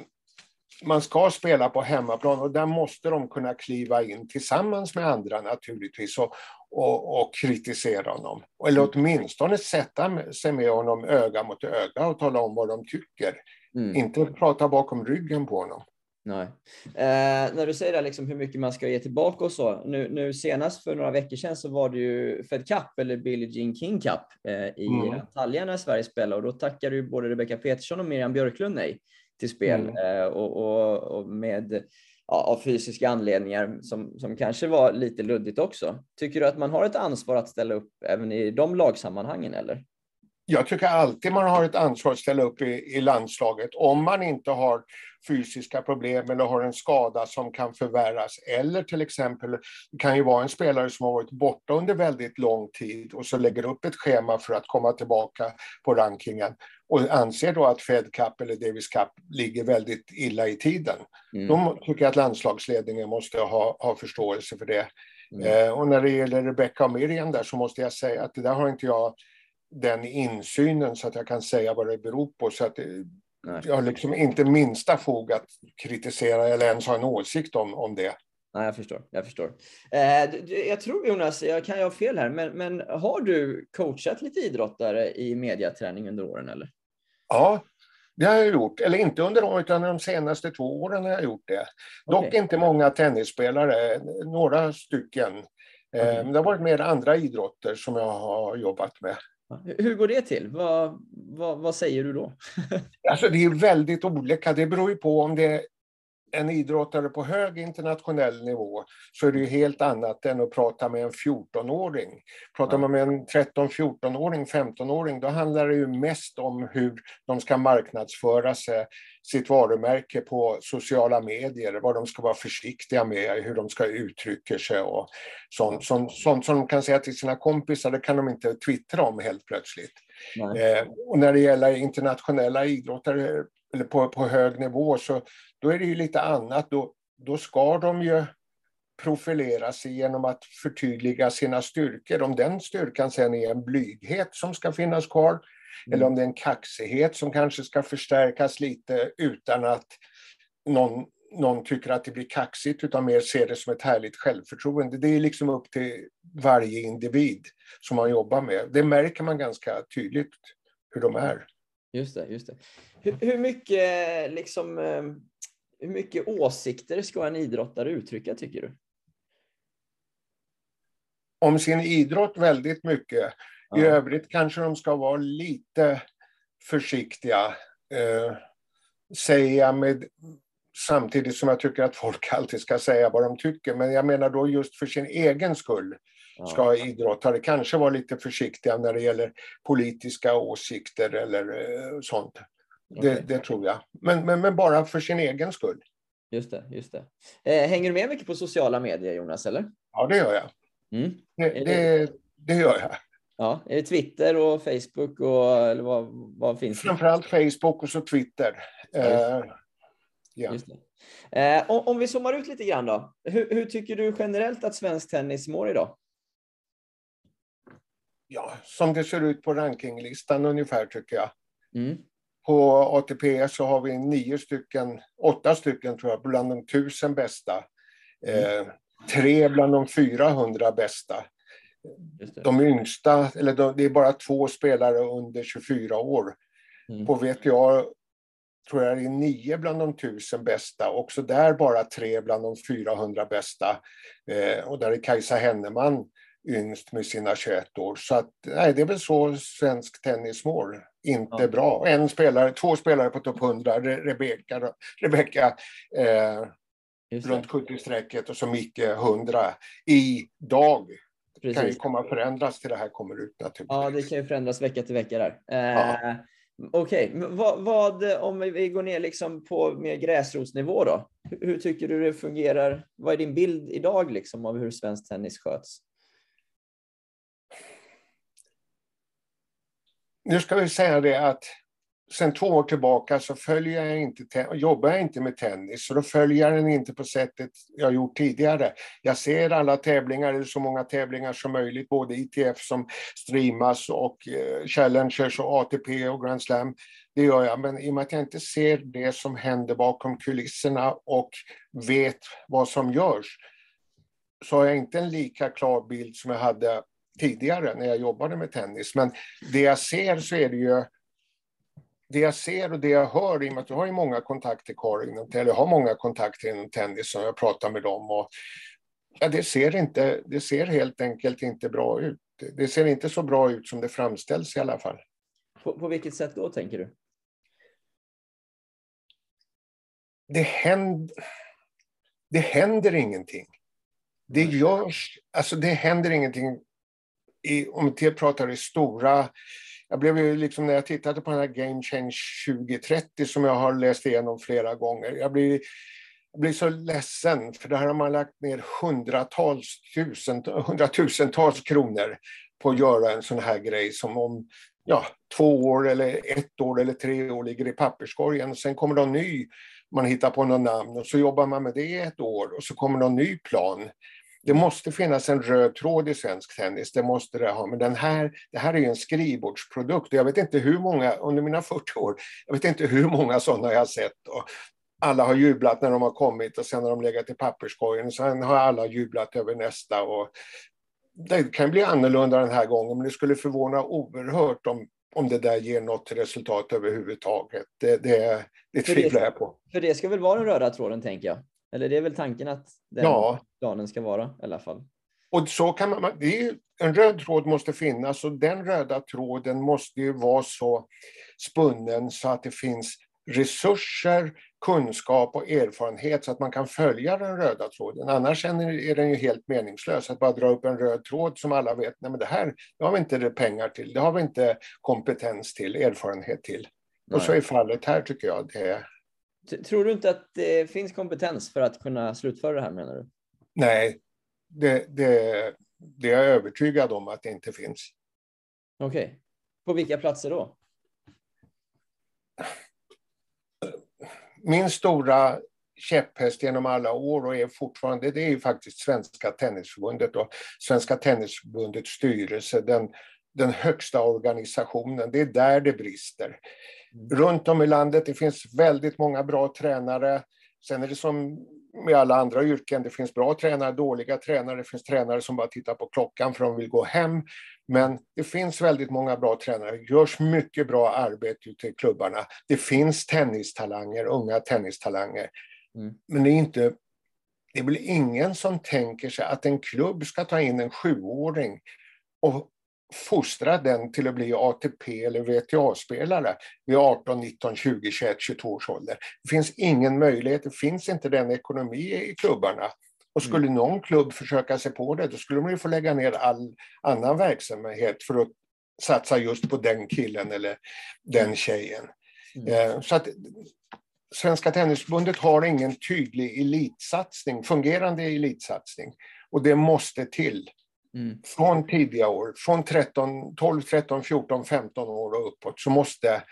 [SPEAKER 2] man ska spela på hemmaplan och där måste de kunna kliva in tillsammans med andra naturligtvis och, och, och kritisera honom. Eller mm. åtminstone sätta sig med honom öga mot öga och tala om vad de tycker. Mm. Inte prata bakom ryggen på honom.
[SPEAKER 1] Nej. Eh, när du säger det, liksom hur mycket man ska ge tillbaka och så. Nu, nu senast för några veckor sedan så var det ju Fed Cup eller Billie Jean King Cup eh, i mm. Antalya när Sverige spelade och då tackade ju både Rebecca Petersson och Miriam Björklund nej till spel mm. Eh, och, och, och, med ja, av fysiska anledningar som, som kanske var lite luddigt också. Tycker du att man har ett ansvar att ställa upp även i de lagsammanhangen eller?
[SPEAKER 2] Jag tycker alltid man har ett ansvar att ställa upp i, i landslaget om man inte har fysiska problem eller har en skada som kan förvärras. Eller till exempel kan ju vara en spelare som har varit borta under väldigt lång tid och så lägger upp ett schema för att komma tillbaka på rankingen och anser då att Fed Cup eller Davis Cup ligger väldigt illa i tiden. Mm. Då tycker att landslagsledningen måste ha, ha förståelse för det. Mm. Eh, och när det gäller Rebecca och Miriam där så måste jag säga att det där har inte jag den insynen så att jag kan säga vad det beror på. Så att Nej. jag har liksom inte minsta fog att kritisera eller ens ha en åsikt om, om det.
[SPEAKER 1] Nej, jag förstår. Jag förstår. Eh, jag tror Jonas, jag kan ju ha fel här, men, men har du coachat lite idrottare i mediaträning under åren eller?
[SPEAKER 2] Ja, det har jag gjort. Eller inte under året, utan de senaste två åren har jag gjort det. Dock okay. inte många tennisspelare, några stycken. Okay. Det har varit mer andra idrotter som jag har jobbat med.
[SPEAKER 1] Hur går det till? Vad, vad, vad säger du då? *laughs*
[SPEAKER 2] alltså det är väldigt olika. Det beror ju på om det en idrottare på hög internationell nivå så är det ju helt annat än att prata med en 14-åring. Pratar man med en 13, 14-åring, 15-åring, då handlar det ju mest om hur de ska marknadsföra sig, sitt varumärke på sociala medier, vad de ska vara försiktiga med, hur de ska uttrycka sig och sånt, sånt, sånt som de kan säga till sina kompisar, det kan de inte twittra om helt plötsligt. Eh, och när det gäller internationella idrottare eller på, på hög nivå så då är det ju lite annat. Då, då ska de ju profilera sig genom att förtydliga sina styrkor. Om den styrkan sen är en blyghet som ska finnas kvar mm. eller om det är en kaxighet som kanske ska förstärkas lite utan att någon, någon tycker att det blir kaxigt utan mer ser det som ett härligt självförtroende. Det är liksom upp till varje individ som man jobbar med. Det märker man ganska tydligt hur de är.
[SPEAKER 1] Just det. Just det. Hur, hur mycket liksom, eh, hur mycket åsikter ska en idrottare uttrycka tycker du?
[SPEAKER 2] Om sin idrott väldigt mycket. I
[SPEAKER 1] Ja.
[SPEAKER 2] övrigt kanske de ska vara lite försiktiga. Eh, säga med, samtidigt som jag tycker att folk *laughs* alltid ska säga vad de tycker. Men jag menar då just för sin egen skull. Ska idrottare kanske vara lite försiktiga när det gäller politiska åsikter eller eh, sånt. Det,
[SPEAKER 1] Okej.
[SPEAKER 2] det tror jag. Men, men, men bara för sin egen skull.
[SPEAKER 1] Just det, just det. Eh, hänger du med mycket på sociala medier Jonas, eller?
[SPEAKER 2] Ja, det gör jag.
[SPEAKER 1] Mm.
[SPEAKER 2] Det, det, det gör jag.
[SPEAKER 1] Ja, är det Twitter och Facebook och eller vad, vad finns det?
[SPEAKER 2] Framförallt Facebook och så Twitter. Eh, ja.
[SPEAKER 1] Just det. Eh, om, om vi zoomar ut lite grann då. Hur, hur tycker du generellt att svensk tennis mår idag?
[SPEAKER 2] Ja, som det ser ut på rankinglistan ungefär tycker jag.
[SPEAKER 1] Mm.
[SPEAKER 2] På ATP så har vi nio stycken, åtta stycken tror jag, bland de tusen bästa. Eh, tre bland de 400 bästa. De yngsta, eller de, det är bara två spelare under 24 år.
[SPEAKER 1] Mm.
[SPEAKER 2] På VTA tror jag det är nio bland de tusen bästa, också där bara tre bland de 400 bästa. Eh, och där är Kajsa Henneman yngst med sina 21 år. Så att, nej, det är väl så svensk tennis mår. Inte
[SPEAKER 1] Ja.
[SPEAKER 2] bra. En spelare, två spelare på topp 100, Re- Rebecka, Rebecka eh, runt 70-strecket och så Micke 100 idag. Det kan ju komma att förändras till det här kommer ut naturligtvis.
[SPEAKER 1] Ja, det kan ju förändras vecka till vecka där. Eh,
[SPEAKER 2] Ja.
[SPEAKER 1] Okej, men vad, vad, om vi går ner liksom på mer gräsrotsnivå då? Hur, hur tycker du det fungerar? Vad är din bild idag liksom av hur svensk tennis sköts?
[SPEAKER 2] Nu ska vi säga det att sen två år tillbaka så följer jag inte, jobbar jag inte med tennis, så då följer jag den inte på sättet jag gjort tidigare. Jag ser alla tävlingar, eller så många tävlingar som möjligt, både ITF som streamas och eh, Challengers och ATP och Grand Slam. Det gör jag, men i och med att jag inte ser det som händer bakom kulisserna och vet vad som görs, så har jag inte en lika klar bild som jag hade tidigare när jag jobbade med tennis. Men det jag ser så är det ju det jag ser och det jag hör, i och med att jag har ju många kontakter kvar inom, eller har många kontakter inom tennis och jag pratar med dem och ja, det ser inte, det ser helt enkelt inte bra ut. Det- Det ser inte så bra ut som det framställs i alla fall.
[SPEAKER 1] På, på vilket sätt då tänker du?
[SPEAKER 2] Det händer, det händer ingenting. Det görs, alltså det händer ingenting i, om vi pratar i stora jag blev ju liksom när jag tittade på den här Game Change 2030 som jag har läst igenom flera gånger. Jag blir, jag blir så ledsen för där har man lagt ner hundratals, tusent, hundratusentals kronor på att göra en sån här grej som om ja, två år eller ett år eller tre år ligger i papperskorgen. Sen kommer någon ny, man hittar på något namn och så jobbar man med det i ett år och så kommer någon ny plan. Det måste finnas en röd tråd i svensk tennis, det måste det ha. Men den här, det här är ju en skrivbordsprodukt. Jag vet inte hur många, under mina 40 år, jag vet inte hur många sådana jag har sett. Och alla har jublat när de har kommit och sen har de legat i papperskorgen. Sen har alla jublat över nästa. Och det kan bli annorlunda den här gången, men det skulle förvåna oerhört om, om det där ger något resultat överhuvudtaget. Det, det, det tvivlar jag på.
[SPEAKER 1] För det ska väl vara den röda tråden tänker jag? Eller det är väl tanken att den
[SPEAKER 2] Ja,
[SPEAKER 1] planen ska vara i alla fall?
[SPEAKER 2] Och så kan man, det är, en röd tråd måste finnas och den röda tråden måste ju vara så spunnen så att det finns resurser, kunskap och erfarenhet så att man kan följa den röda tråden. Annars är den ju helt meningslös att bara dra upp en röd tråd som alla vet, nej men det här det har vi inte pengar till, det har vi inte kompetens till, erfarenhet till. Och så
[SPEAKER 1] Nej.
[SPEAKER 2] är fallet här tycker jag. Det,
[SPEAKER 1] Tror du inte att det finns kompetens för att kunna slutföra det här menar du?
[SPEAKER 2] nej, det, det, det är jag övertygad om att det inte finns.
[SPEAKER 1] Okej. På vilka platser då?
[SPEAKER 2] min stora käpphäst genom alla år och är fortfarande, det är ju faktiskt Svenska Tennisförbundet och Svenska Tennisförbundets styrelse, den, den högsta organisationen. Det är där det brister. Runt om i landet, det finns väldigt många bra tränare. Sen är det som med alla andra yrken, det finns bra tränare, dåliga tränare, det finns tränare som bara tittar på klockan för de vill gå hem. Men det finns väldigt många bra tränare, det görs mycket bra arbete ute i klubbarna. Det finns tennistalanger, unga tennistalanger. Mm. Men det är inte det är väl ingen som tänker sig att en klubb ska ta in en sjuåring och fostra den till att bli ATP eller VTA-spelare vid 18, 19, 20, 21, 22 års ålder. Det finns ingen möjlighet, det finns inte den ekonomi i klubbarna. Och skulle mm. någon klubb försöka sig på det, då skulle man ju få lägga ner all annan verksamhet för att satsa just på den killen eller den tjejen. Mm. Eh, så att Svenska Tennisförbundet har ingen tydlig elitsatsning, fungerande elitsatsning. Och det måste till. Mm. Från tidiga år, från 13, 12, 13, 14, 15 år och uppåt så måste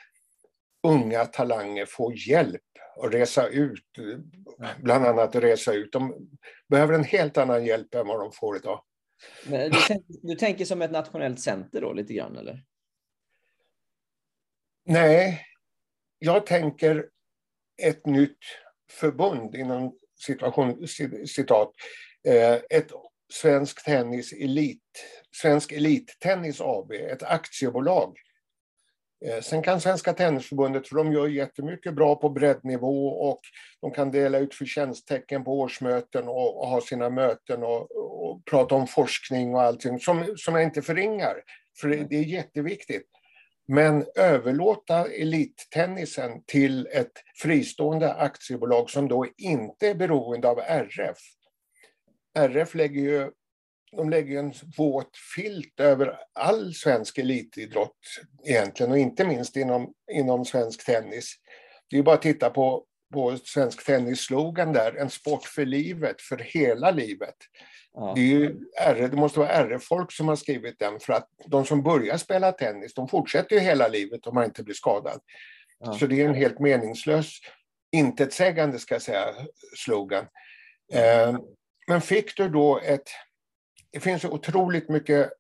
[SPEAKER 2] unga talanger få hjälp att resa ut, bland annat resa ut. De behöver en helt annan hjälp än vad de får idag.
[SPEAKER 1] Men du, tänker, du tänker som ett nationellt center då, lite grann, eller?
[SPEAKER 2] Nej, jag tänker ett nytt förbund, inom situation, citat, eh, ett Svensk Tennis Elit, Svensk Elittennis AB, ett aktiebolag. Eh, sen kan Svenska Tennisförbundet, för de gör jättemycket bra på breddnivå och de kan dela ut förtjänsttecken på årsmöten och, och ha sina möten och, och, prata om forskning och allting som, som jag inte förringar, för det, det är jätteviktigt. Men överlåta elittennisen till ett fristående aktiebolag som då inte är beroende av RF. RF lägger ju de lägger en våt filt över all svensk elitidrott egentligen och inte minst inom, inom svensk tennis. Det är bara att titta på, på svensk tennis-slogan där, en sport för livet, för hela livet. Ja. Det, är ju, det måste vara RF-folk som har skrivit den för att de som börjar spela tennis, de fortsätter ju hela livet om man inte blir skadad. Ja. Så det är en helt meningslös, intetsägande ska jag säga, slogan. Eh, men fick du då ett... Det finns otroligt mycket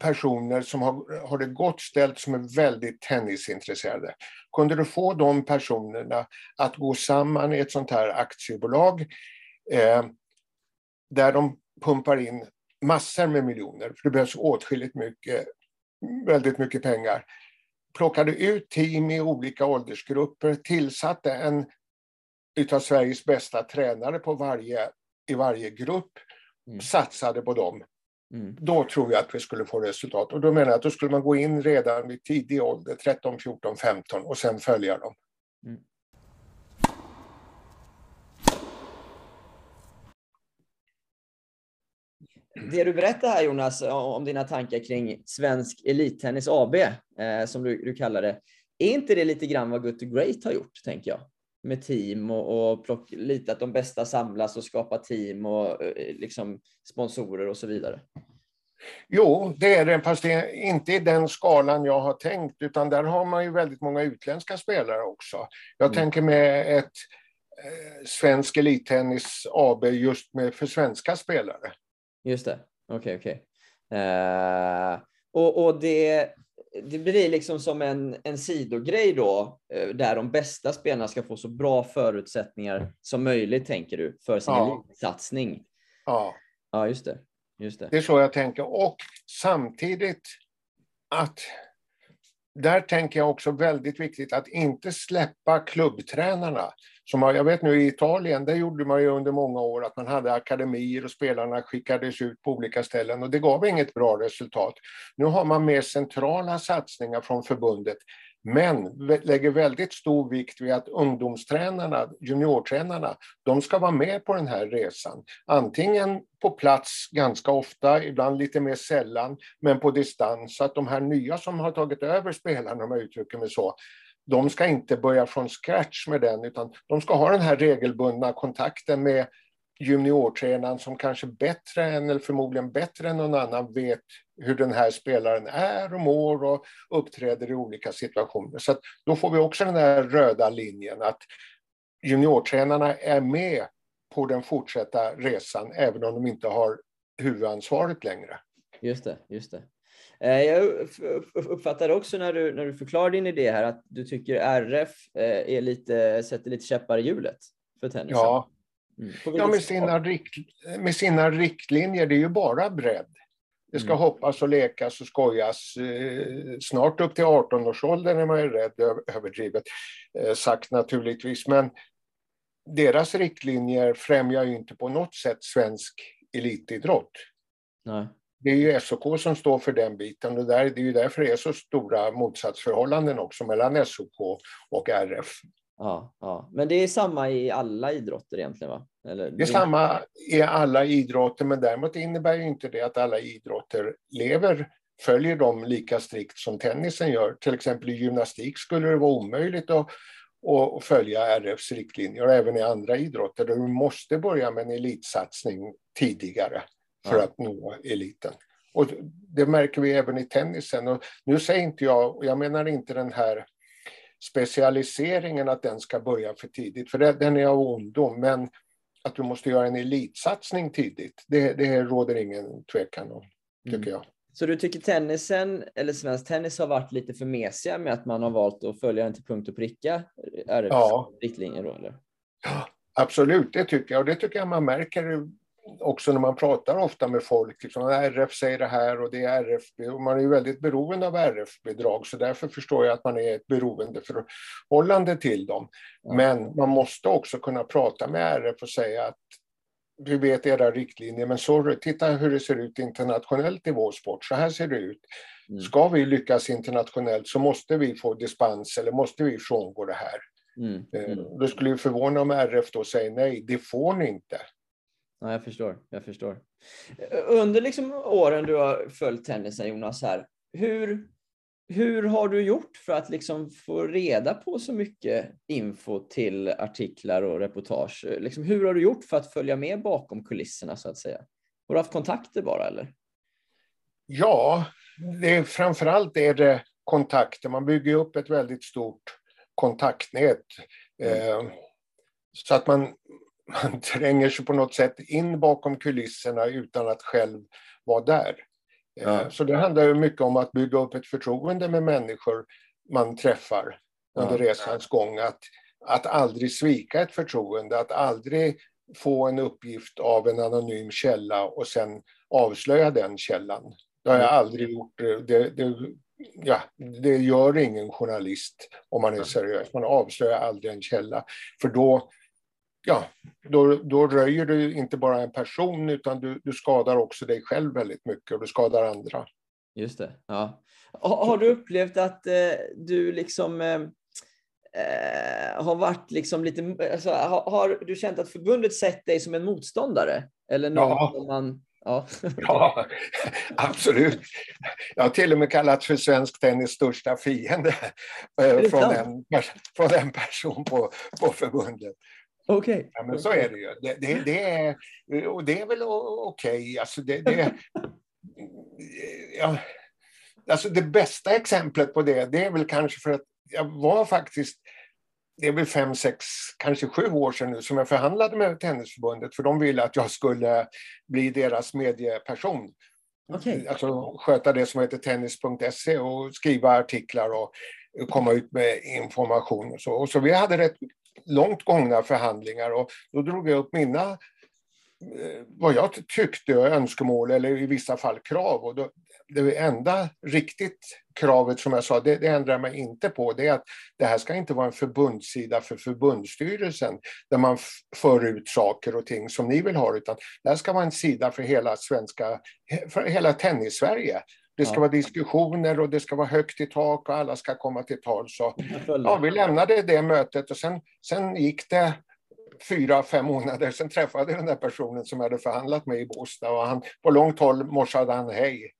[SPEAKER 2] personer som har, har det gott ställt som är väldigt tennisintresserade. Kunde du få de personerna att gå samman i ett sånt här aktiebolag eh, där de pumpar in massor med miljoner, för det behövs åtskilligt mycket, väldigt mycket pengar. Plockade ut team i olika åldersgrupper, tillsatte en utav Sveriges bästa tränare på varje, i varje grupp, mm. satsade på dem. Mm. Då tror jag att vi skulle få resultat. Och då menar jag att då skulle man gå in redan vid tidig ålder, 13, 14, 15 och sen följa dem. Mm.
[SPEAKER 1] Det du berättar här Jonas om dina tankar kring Svensk Elittennis AB, eh, som du, du kallar det, är inte det lite grann vad Good to Great har gjort, tänker jag? Med team och, och plock, lite att de bästa samlas och skapar team och eh, liksom sponsorer och så vidare.
[SPEAKER 2] Jo, det är det, fast det är inte i den skalan jag har tänkt, utan där har man ju väldigt många utländska spelare också. Jag mm. tänker med ett eh, Svensk Elittennis AB just med för svenska spelare.
[SPEAKER 1] Just det. Okej, okay, okej. Okay. Uh, eh, och, och det, det blir liksom som en, en sidogrej då, uh, där de bästa spelarna ska få så bra förutsättningar som möjligt, tänker du, för sin ja. elitsatsning.
[SPEAKER 2] Ja.
[SPEAKER 1] Ja, just det. just det.
[SPEAKER 2] Det är så jag tänker. Och samtidigt att där tänker jag också väldigt viktigt att inte släppa klubbtränarna. Som jag vet nu i Italien, där gjorde man ju under många år att man hade akademier och spelarna skickades ut på olika ställen och det gav inget bra resultat. Nu har man mer centrala satsningar från förbundet men lägger väldigt stor vikt vid att ungdomstränarna, juniortränarna, de ska vara med på den här resan. Antingen på plats ganska ofta, ibland lite mer sällan, men på distans. Så att de här nya som har tagit över spelarna, om jag uttrycker mig så, de ska inte börja från scratch med den, utan de ska ha den här regelbundna kontakten med juniortränaren som kanske bättre än, eller förmodligen bättre än någon annan vet hur den här spelaren är och mår och uppträder i olika situationer. Så då får vi också den här röda linjen att juniortränarna är med på den fortsatta resan även om de inte har huvudansvaret längre.
[SPEAKER 1] Just det, just det. Eh, jag uppfattar också när du, när du förklarar din idé här att du tycker RF eh, är lite, sätter lite käppar i hjulet för tennisen.
[SPEAKER 2] Ja, mm. ja med, sina rikt, med sina riktlinjer. Det är ju bara bredd. Det ska mm. hoppas och lekas och skojas. Eh, snart upp till 18-årsåldern är man ju rädd överdrivet sagt naturligtvis. Men deras riktlinjer främjar ju inte på något sätt svensk elitidrott.
[SPEAKER 1] Nej.
[SPEAKER 2] Det är ju SOK som står för den biten och där, det är ju därför det är så stora motsatsförhållanden också mellan SOK och RF.
[SPEAKER 1] Ja, ja. Men det är samma i alla idrotter egentligen? va? Eller,
[SPEAKER 2] Det är samma i alla idrotter, men däremot innebär ju inte det att alla idrotter lever, följer dem lika strikt som tennisen gör. Till exempel i gymnastik skulle det vara omöjligt att, att följa RFs riktlinjer, och även i andra idrotter du måste börja med en elitsatsning tidigare för
[SPEAKER 1] Ja.
[SPEAKER 2] att nå eliten. Och det märker vi även i tennisen. Och nu säger inte jag, och jag menar inte den här specialiseringen att den ska börja för tidigt, för den är av ondo, men att du måste göra en elitsatsning tidigt, det, det råder ingen tvekan om, tycker
[SPEAKER 1] Mm.
[SPEAKER 2] jag.
[SPEAKER 1] Så du tycker tennisen, eller svensk tennis, har varit lite för mesiga med att man har valt att följa den till punkt och pricka? RFs
[SPEAKER 2] Ja.
[SPEAKER 1] riktlinjer då, eller?
[SPEAKER 2] Absolut, det tycker jag. Och det tycker jag man märker också när man pratar ofta med folk. Liksom, RF säger det här och det är RFB. Och man är ju väldigt beroende av RF-bidrag, så därför förstår jag att man är ett beroendeförhållande till dem. Men man måste också kunna prata med RF och säga att vi vet era riktlinjer, men sorry, titta hur det ser ut internationellt i vår sport. Så här ser det ut.
[SPEAKER 1] Mm.
[SPEAKER 2] Ska vi lyckas internationellt så måste vi få dispens eller måste vi frångå det här.
[SPEAKER 1] Mm.
[SPEAKER 2] Eh,
[SPEAKER 1] Mm.
[SPEAKER 2] Det skulle ju förvåna om RF då säger nej, det får ni inte.
[SPEAKER 1] Ja, jag förstår. Jag förstår. Under liksom åren du har följt tennisen, Jonas, här, hur, hur har du gjort för att liksom få reda på så mycket info till artiklar och reportage? Liksom, hur har du gjort för att följa med bakom kulisserna, så att säga? Har du haft kontakter bara, eller?
[SPEAKER 2] Ja, det är, framförallt är det kontakter. Man bygger upp ett väldigt stort kontaktnät. Eh, så att man, man tränger sig på något sätt in bakom kulisserna utan att själv vara där. Eh,
[SPEAKER 1] Ja.
[SPEAKER 2] Så det handlar ju mycket om att bygga upp ett förtroende med människor man träffar under
[SPEAKER 1] Ja.
[SPEAKER 2] resans gång. Att, att aldrig svika ett förtroende, att aldrig få en uppgift av en anonym källa och sen avslöja den källan. Det har jag aldrig gjort. Det, det, ja, det gör ingen journalist om man är seriös. Man avslöjar aldrig en källa. För då, ja, då, då röjer du inte bara en person utan du, du skadar också dig själv väldigt mycket och du skadar andra.
[SPEAKER 1] Just det. Ja. Har, har du upplevt att eh, du liksom eh, eh, har varit liksom lite... Alltså, har, har du känt att förbundet sett dig som en motståndare? Eller någon
[SPEAKER 2] Ja.
[SPEAKER 1] man... Ja. *laughs*
[SPEAKER 2] Ja, absolut. Jag har till och med kallats för svensk tennis största fiende eh, från en, från en person på, på förbundet.
[SPEAKER 1] Okej.
[SPEAKER 2] Ja, men så är det ju. Det, det, det är, och det är väl okej. Alltså det, det, ja, alltså det bästa exemplet på det, det är väl kanske för att jag var faktiskt, det är väl fem, sex, kanske sju år sedan nu som jag förhandlade med Tennisförbundet för de ville att jag skulle bli deras medieperson.
[SPEAKER 1] Okej.
[SPEAKER 2] Alltså sköta det som heter tennis.se och skriva artiklar och komma ut med information och så. Och så vi hade rätt långt gångna förhandlingar och då drog jag upp mina eh, vad jag tyckte önskemål eller i vissa fall krav. Och då, det enda riktigt kravet som jag sa, det, det ändrar jag mig inte på, det är att det här ska inte vara en förbundssida för förbundsstyrelsen där man för ut saker och ting som ni vill ha, utan det här ska vara en sida för hela svenska, för hela tennis-Sverige. Det ska
[SPEAKER 1] Ja.
[SPEAKER 2] vara diskussioner och det ska vara högt i tak och alla ska komma till tal. Så. Ja, vi lämnade det mötet och sen, sen gick det fyra, fem månader. Sen träffade jag den där personen som jag hade förhandlat med i Båstad och han, på långt håll morsade han hej.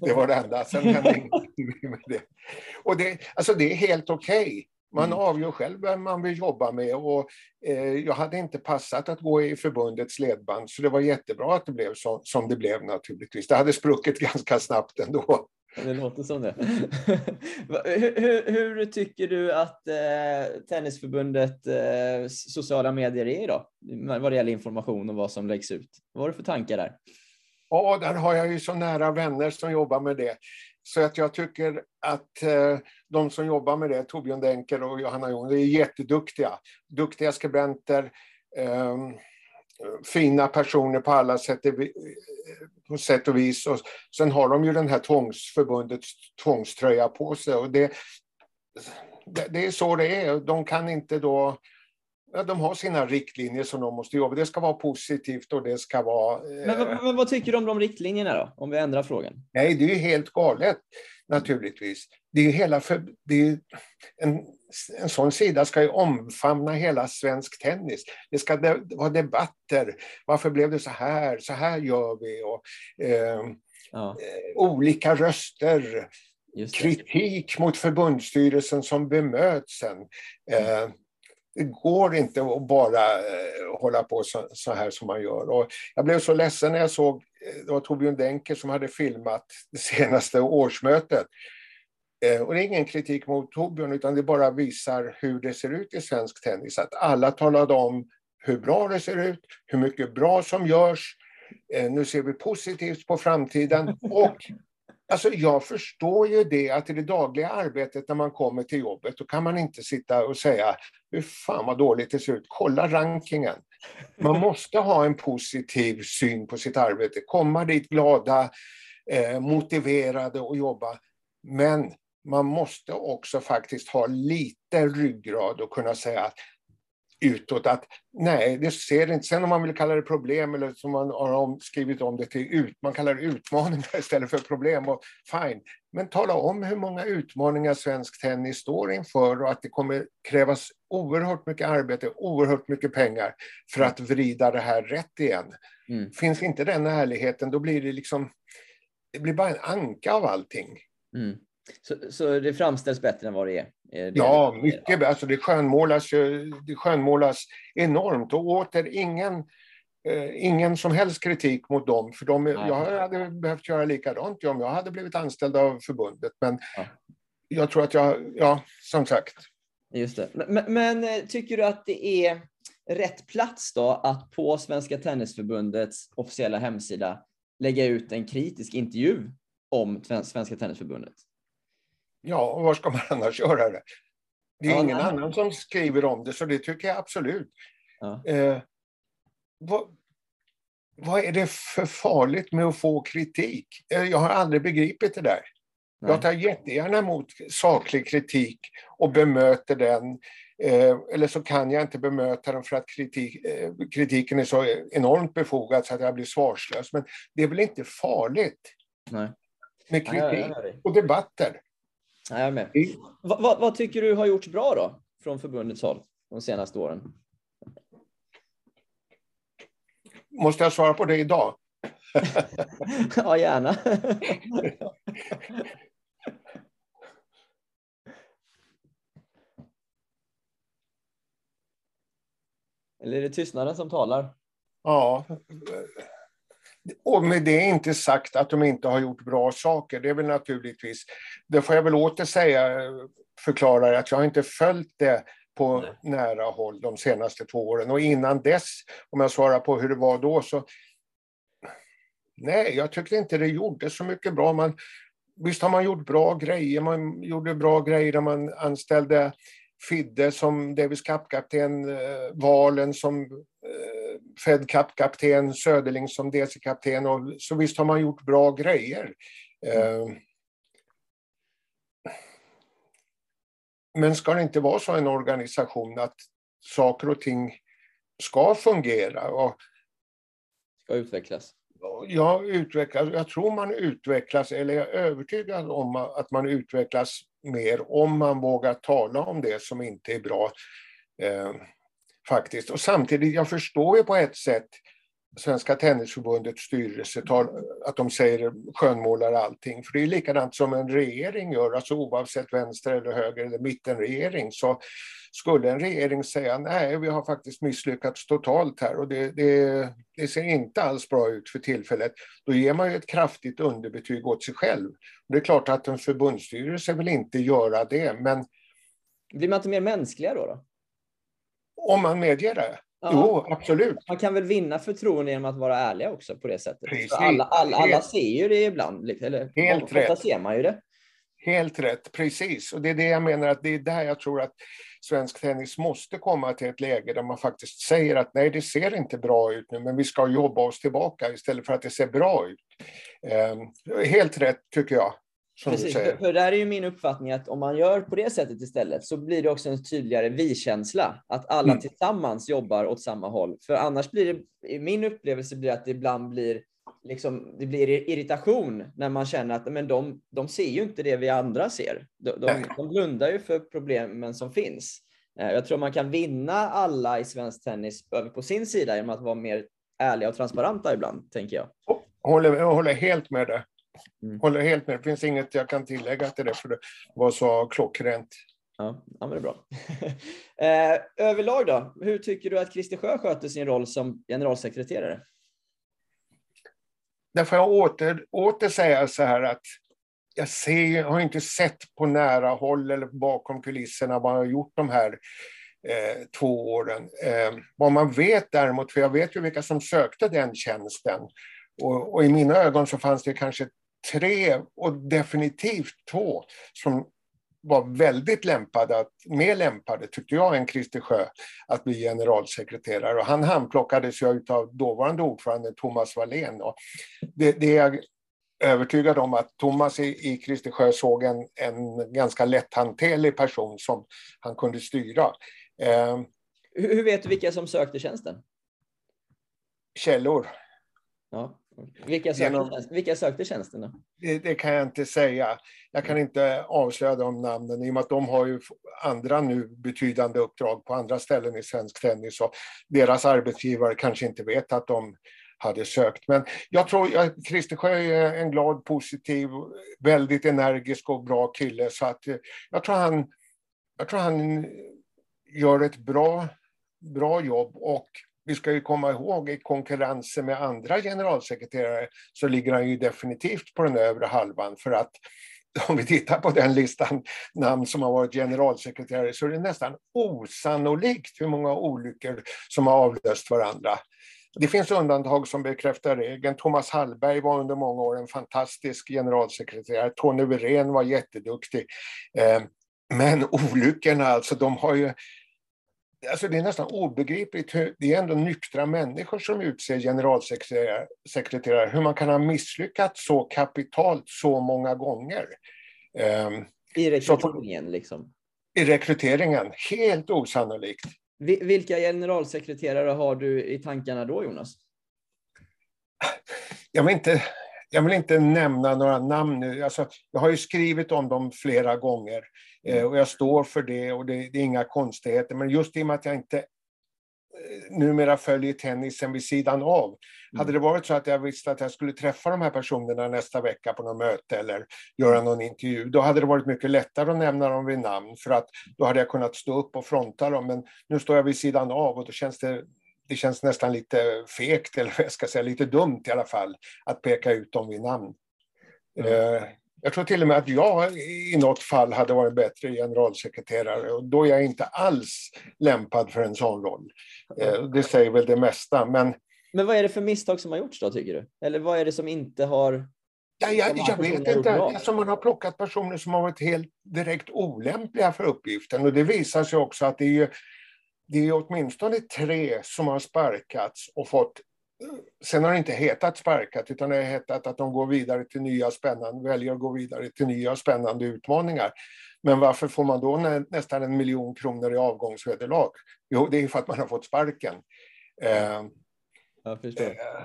[SPEAKER 2] Det var det enda. Sen hände *laughs* ingenting med det. Och det, alltså det är helt okej. Man
[SPEAKER 1] Mm.
[SPEAKER 2] avgör själv vem man vill jobba med och eh, jag hade inte passat att gå i förbundets ledband så det var jättebra att det blev så, som det blev naturligtvis. Det hade spruckit *laughs* ganska snabbt ändå.
[SPEAKER 1] Det låter som det. *laughs* Hur, hur tycker du att eh, Tennisförbundet eh, sociala medier är idag? Vad det gäller information och vad som läggs ut. Vad har du för tankar där?
[SPEAKER 2] Ja, där har jag ju så nära vänner som jobbar med det. Så att jag tycker att eh, de som jobbar med det, Torbjörn Denker och Johanna Jon, är jätteduktiga. Duktiga skribenter, eh, fina personer på alla sätt, och på sätt och vis. Och sen har de ju den här tvångsförbundets tvångströja på sig. Och det, det, det är så det är. De kan inte då de har sina riktlinjer som de måste jobba. Det ska vara positivt och det ska vara...
[SPEAKER 1] Men, men, men vad tycker du om de riktlinjerna då? Om vi ändrar frågan.
[SPEAKER 2] Nej, det är ju helt galet naturligtvis. Det är ju hela för, det är en, en sån sida ska ju omfamna hela svensk tennis. Det ska de, vara debatter. Varför blev det så här? Så här gör vi. Och, eh,
[SPEAKER 1] Ja,
[SPEAKER 2] eh, olika röster. Kritik mot förbundsstyrelsen som bemöts sen. Eh, det går inte att bara eh, hålla på så, så här som man gör. Och jag blev så ledsen när jag såg, eh, det var Torbjörn Denker som hade filmat det senaste årsmötet. Eh, och det är ingen kritik mot Torbjörn, utan det bara visar hur det ser ut i svensk tennis. Att alla talade om hur bra det ser ut, hur mycket bra som görs. Nu ser vi positivt på framtiden. *laughs* Och Alltså jag förstår ju det att i det dagliga arbetet när man kommer till jobbet, då kan man inte sitta och säga hur fan vad dåligt det ser ut, kolla rankingen. Man *laughs* måste ha en positiv syn på sitt arbete, komma dit glada, eh, motiverade och jobba. Men man måste också faktiskt ha lite ryggrad och kunna säga att utåt att nej, det ser inte. Sen om man vill kalla det problem eller som man har skrivit om det till ut, man kallar det utmaningar *laughs* istället för problem. Och fine. Men tala om hur många utmaningar svensk tennis står inför och att det kommer krävas oerhört mycket arbete, oerhört mycket pengar för att vrida det här rätt igen.
[SPEAKER 1] Mm.
[SPEAKER 2] Finns inte den ärligheten, då blir det liksom, det blir bara en anka av allting.
[SPEAKER 1] Mm. Så, så det framställs bättre än vad det är? Eh, det
[SPEAKER 2] Ja,
[SPEAKER 1] är-
[SPEAKER 2] mycket. Alltså det, skönmålas, ju- det skönmålas enormt. Och åter ingen, eh, ingen som helst kritik mot dem. För de, jag hade behövt göra likadant om jag hade blivit anställd av förbundet. Men
[SPEAKER 1] Ja.
[SPEAKER 2] jag tror att jag, ja, som sagt.
[SPEAKER 1] Just det. Men, men, eh, tycker du att det är rätt plats då att på Svenska Tennisförbundets officiella hemsida lägga ut en kritisk intervju om Svenska Tennisförbundet?
[SPEAKER 2] Ja, och var ska man *laughs* annars göra det? Det är
[SPEAKER 1] Ja,
[SPEAKER 2] ingen
[SPEAKER 1] nej.
[SPEAKER 2] annan som skriver om det, så det tycker jag absolut.
[SPEAKER 1] Ja.
[SPEAKER 2] Eh, vad, vad är det för farligt med att få kritik? Eh, jag har aldrig begripit det där.
[SPEAKER 1] Nej.
[SPEAKER 2] Jag tar jättegärna emot saklig kritik och bemöter den. Eh, eller så kan jag inte bemöta den för att kritik, eh, kritiken är så enormt befogad så att jag blir svarslös. Men det är väl inte farligt
[SPEAKER 1] Nej.
[SPEAKER 2] med kritik och debatter?
[SPEAKER 1] Ja, jag är med.
[SPEAKER 2] Det-
[SPEAKER 1] Vad, vad, vad tycker du har gjorts bra då från förbundets håll de senaste åren?
[SPEAKER 2] Måste jag svara på det idag? *laughs*
[SPEAKER 1] ja, gärna. Eller är det tystnaden som talar?
[SPEAKER 2] Ja. Och med det är inte sagt att de inte har gjort bra saker. Det är väl naturligtvis, det får jag väl åter säga, förklara att jag har inte följt det på
[SPEAKER 1] Nej.
[SPEAKER 2] nära håll de senaste två åren. Och innan dess, om jag svarar på hur det var då, så nej, jag tyckte inte det gjorde så mycket bra. Man, visst har man gjort bra grejer. Man gjorde bra grejer när man anställde Fidde som Davis Cup-kapten, eh, Valen som eh, Fed Cup-kapten, Söderling som DC-kapten. Och, så visst har man gjort bra grejer. Eh, men ska det inte vara så en organisation att saker och ting ska fungera? Och
[SPEAKER 1] Ska utvecklas.
[SPEAKER 2] jag, utvecklas, jag tror man utvecklas, eller jag är övertygad om att man utvecklas mer om man vågar tala om det som inte är bra. Faktiskt. Och samtidigt, jag förstår ju på ett sätt Svenska Tennisförbundets styrelse, att de säger skönmålar allting. För det är likadant som en regering gör, alltså oavsett vänster eller höger eller mittenregering. Så skulle en regering säga nej, vi har faktiskt misslyckats totalt här och det, det, det ser inte alls bra ut för tillfället, då ger man ju ett kraftigt underbetyg åt sig själv. Och det är klart att en förbundsstyrelse vill inte göra det, men
[SPEAKER 1] Blir man inte mer mänskliga då? då?
[SPEAKER 2] Om man medger det,
[SPEAKER 1] Ja.
[SPEAKER 2] jo absolut.
[SPEAKER 1] Man kan väl vinna förtroende genom att vara ärliga också på det sättet. Alla, alla, alla ser ju det ibland. Eller,
[SPEAKER 2] Helt rätt.
[SPEAKER 1] ser man ju det.
[SPEAKER 2] Helt rätt, precis. Och det är det jag menar att det är där jag tror att svensk tennis måste komma till ett läge där man faktiskt säger att nej, det ser inte bra ut nu, men vi ska jobba oss tillbaka istället för att det ser bra ut. Eh, helt rätt tycker jag.
[SPEAKER 1] Precis, för, för där är ju min uppfattning att om man gör på det sättet istället så blir det också en tydligare vi-känsla. Att alla
[SPEAKER 2] Mm.
[SPEAKER 1] tillsammans jobbar åt samma håll. För annars blir det, i min upplevelse blir att det ibland blir liksom, det blir irritation när man känner att men de, de ser ju inte det vi andra ser. De, de, de blundar ju för problemen som finns. Eh, Jag tror man kan vinna alla i svensk tennis över på sin sida genom att vara mer ärliga och transparenta ibland, tänker jag.
[SPEAKER 2] Håller, jag håller helt med dig.
[SPEAKER 1] Mm.
[SPEAKER 2] Håller helt med. Det finns inget jag kan tillägga till det, för det var så klockrent.
[SPEAKER 1] Ja, ja men det är bra. *laughs* eh, överlag då, hur tycker du att Christer Sjö sköter sin roll som generalsekreterare?
[SPEAKER 2] Där får jag åter, åter säga så här att jag ser, har inte sett på nära håll eller bakom kulisserna vad han har gjort de här eh, två åren. Eh, vad man vet däremot, för jag vet ju vilka som sökte den tjänsten, och, och i mina ögon så fanns det kanske tre och definitivt två som var väldigt lämpade, att, mer lämpade tyckte jag än Christer Sjö att bli generalsekreterare. Och han handplockades ju av dåvarande ordförande Thomas Wallén. Och det, det är jag övertygad om att Thomas i, i Christer Sjö såg en, en ganska lätthanterlig person som han kunde styra. Eh,
[SPEAKER 1] Hur, hur vet du vilka som sökte tjänsten?
[SPEAKER 2] källor,
[SPEAKER 1] Ja. Vilka, sökte,
[SPEAKER 2] Genom-
[SPEAKER 1] vilka sökte tjänsten? Då?
[SPEAKER 2] det, det kan jag inte säga. Jag kan inte avslöja de namnen i och med att de har ju andra nu betydande uppdrag på andra ställen i svensk tennis och deras arbetsgivare kanske inte vet att de hade sökt. Men jag tror att Christer Sjö är en glad, positiv, väldigt energisk och bra kille så att eh, jag tror han, jag tror han gör ett bra, bra jobb och vi ska ju komma ihåg i konkurrensen med andra generalsekreterare så ligger han ju definitivt på den övre halvan för att *laughs* om vi tittar på den listan namn som har varit generalsekreterare så är det nästan osannolikt hur många olyckor som har avlöst varandra. Det finns undantag som bekräftar regeln. Thomas Hallberg var under många år en fantastisk generalsekreterare. Tony Wirén var jätteduktig. Eh, men olyckorna, alltså de har ju Alltså det är nästan obegripligt. Hur, det är ändå nyktra människor som utser generalsekreterare, sekreterare, hur man kan ha misslyckats så kapitalt så många gånger eh,
[SPEAKER 1] I rekryteringen liksom.
[SPEAKER 2] i rekryteringen. Helt osannolikt.
[SPEAKER 1] Vi- Vilka generalsekreterare har du i tankarna då, Jonas?
[SPEAKER 2] Jag vill inte, jag vill inte nämna några namn nu. Alltså, jag har ju skrivit om dem flera gånger eh, och jag står för det och det, det är inga konstigheter. Men just i och med att jag inte eh, numera följer tennisen vid sidan av. Hade det varit så att jag visste att jag skulle träffa de här personerna nästa vecka på något möte eller göra någon intervju, då hade det varit mycket lättare att nämna dem vid namn för att då hade jag kunnat stå upp och fronta dem. Men nu står jag vid sidan av och då känns det, det känns nästan lite fegt, eller jag ska säga, lite dumt i alla fall, att peka ut dem vid namn. Eh, Jag tror till och med att jag i något fall hade varit bättre generalsekreterare och då är jag inte alls lämpad för en sån roll. Eh, Det säger väl det mesta, men
[SPEAKER 1] Men vad är det för misstag som har gjorts då, tycker du? Eller vad är det som inte har...
[SPEAKER 2] Ja, jag, jag vet inte. Alltså man har plockat personer som har varit helt direkt olämpliga för uppgiften. Och det visar sig också att det är, ju, det är åtminstone tre som har sparkats och fått... Sen har det inte hetat sparkat, utan det har hetat att de går vidare till nya spännande, väljer att gå vidare till nya spännande utmaningar. Men varför får man då nä, nästan en miljon kronor i avgångsvederlag? Jo, det är för att man har fått sparken. Eh,
[SPEAKER 1] Jag förstår.
[SPEAKER 2] Eh,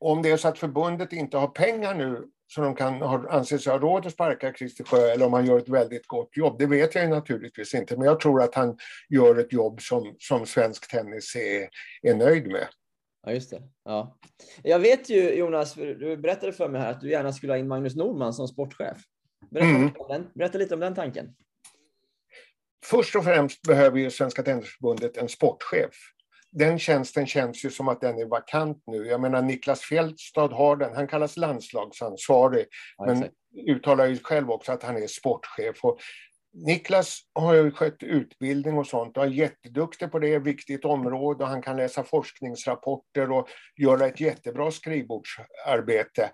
[SPEAKER 2] om det är så att förbundet inte har pengar nu så de kan ha, anse sig ha råd att sparka Christer Sjö eller om han gör ett väldigt gott jobb, det vet jag naturligtvis inte. Men jag tror att han gör ett jobb som, som svensk tennis är, är nöjd med.
[SPEAKER 1] Ja, just det. Ja. Jag vet ju, Jonas, du berättade för mig här att du gärna skulle ha in Magnus Norman som sportchef. Berätta,
[SPEAKER 2] Mm.
[SPEAKER 1] lite, om den. Berätta lite om den tanken.
[SPEAKER 2] Först och främst behöver ju Svenska Tennisförbundet en sportchef. Den tjänsten känns ju som att den är vakant nu. Jag menar Niklas Fältstad har den, han kallas landslagsansvarig.
[SPEAKER 1] Ja,
[SPEAKER 2] Men uttalar ju själv också att han är sportchef. Och Niklas har ju skött utbildning och sånt och är jätteduktig på det, viktigt område och han kan läsa forskningsrapporter och göra ett jättebra skrivbordsarbete.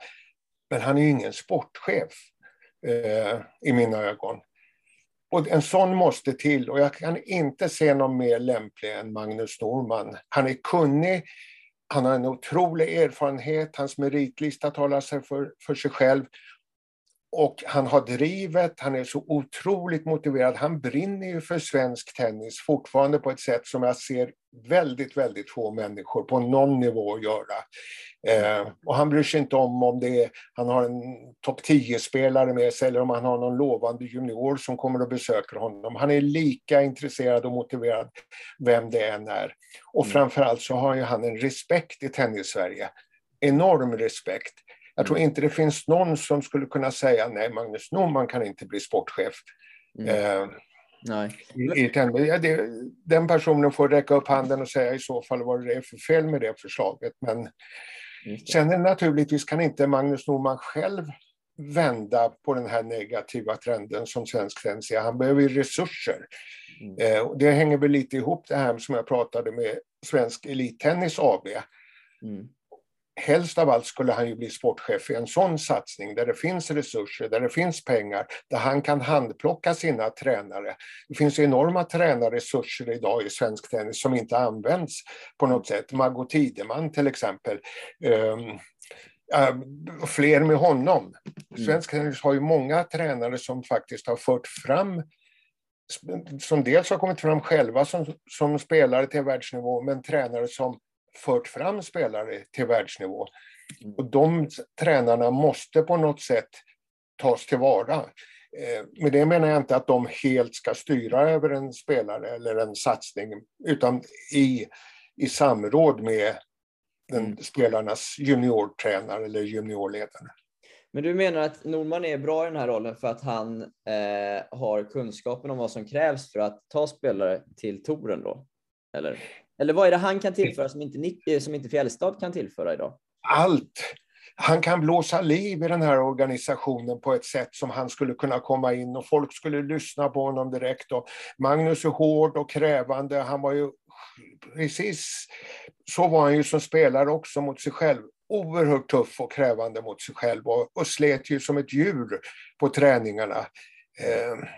[SPEAKER 2] Men han är ju ingen sportchef eh, i mina ögon. Och en sån måste till och jag kan inte se någon mer lämplig än Magnus Norman. Han är kunnig, han har en otrolig erfarenhet, hans meritlista talar sig för, för sig själv och han har drivet, han är så otroligt motiverad. Han brinner ju för svensk tennis fortfarande på ett sätt som jag ser väldigt, väldigt få människor på någon nivå göra. Eh, och han bryr sig inte om om det är, han har en topp 10-spelare med sig eller om han har någon lovande junior som kommer och besöker honom. Han är lika intresserad och motiverad vem det än är. Och mm. framförallt så har ju han en respekt i tennis-Sverige. Enorm respekt. Jag tror inte det finns någon som skulle kunna säga nej, Magnus Norman kan inte bli sportchef. Mm. Eh, nej. I, i ja, det, den personen får räcka upp handen och säga i så fall vad det är för fel med det förslaget. Men sen är naturligtvis kan inte Magnus Norman själv vända på den här negativa trenden som svensk tennis är. Han behöver resurser. Mm. Eh, det hänger väl lite ihop det här som jag pratade med Svensk Elittennis AB. Mm helst av allt skulle han ju bli sportchef i en sån satsning där det finns resurser, där det finns pengar, där han kan handplocka sina tränare. Det finns enorma tränarresurser idag i svensk tennis som inte används på något sätt. Margot Tideman till exempel. Um, Uh, fler med honom. Mm. Svensk tennis har ju många tränare som faktiskt har fört fram som dels har kommit fram själva som, som spelare till världsnivå, men tränare som fört fram spelare till världsnivå. Mm. Och de tränarna måste på något sätt tas tillvara. Eh, med det menar jag inte att de helt ska styra över en spelare eller en satsning, utan i, i samråd med den mm. spelarnas juniortränare eller juniorledare.
[SPEAKER 1] Men du menar att Norman är bra i den här rollen för att han eh, har kunskapen om vad som krävs för att ta spelare till touren då? Eller? Eller vad är det han kan tillföra som inte, eh, som inte Fjällstad kan tillföra idag?
[SPEAKER 2] Allt. Han kan blåsa liv i den här organisationen på ett sätt som han skulle kunna komma in och folk skulle lyssna på honom direkt. Och Magnus är hård och krävande. Han var ju precis så var han ju som spelare också mot sig själv. Oerhört tuff och krävande mot sig själv och, och slet ju som ett djur på träningarna. Eh,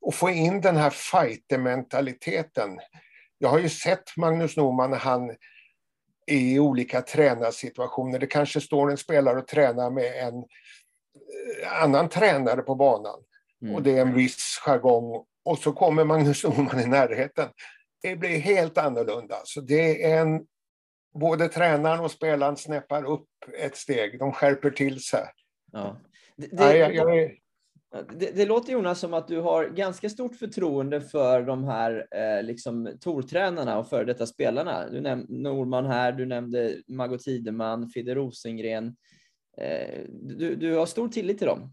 [SPEAKER 2] och få in den här fighter-mentaliteten jag har ju sett Magnus Norman när han är i olika tränarsituationer. Det kanske står en spelare och tränar med en eh, annan tränare på banan. Mm. Och det är en viss jargong. Och så kommer Magnus *laughs* Norman i närheten. Det blir helt annorlunda. Så det är en... Både tränaren och spelaren snäppar upp ett steg. De skärper till sig. Ja. Det, det, ja, jag, jag är...
[SPEAKER 1] Det, det, låter Jonas som att du har ganska stort förtroende för de här eh, liksom, tortränarna och före detta spelarna. Du nämnde Norman här, du nämnde Margot Tideman, Fidde Rosengren. Eh, du, du har stor tillit till dem?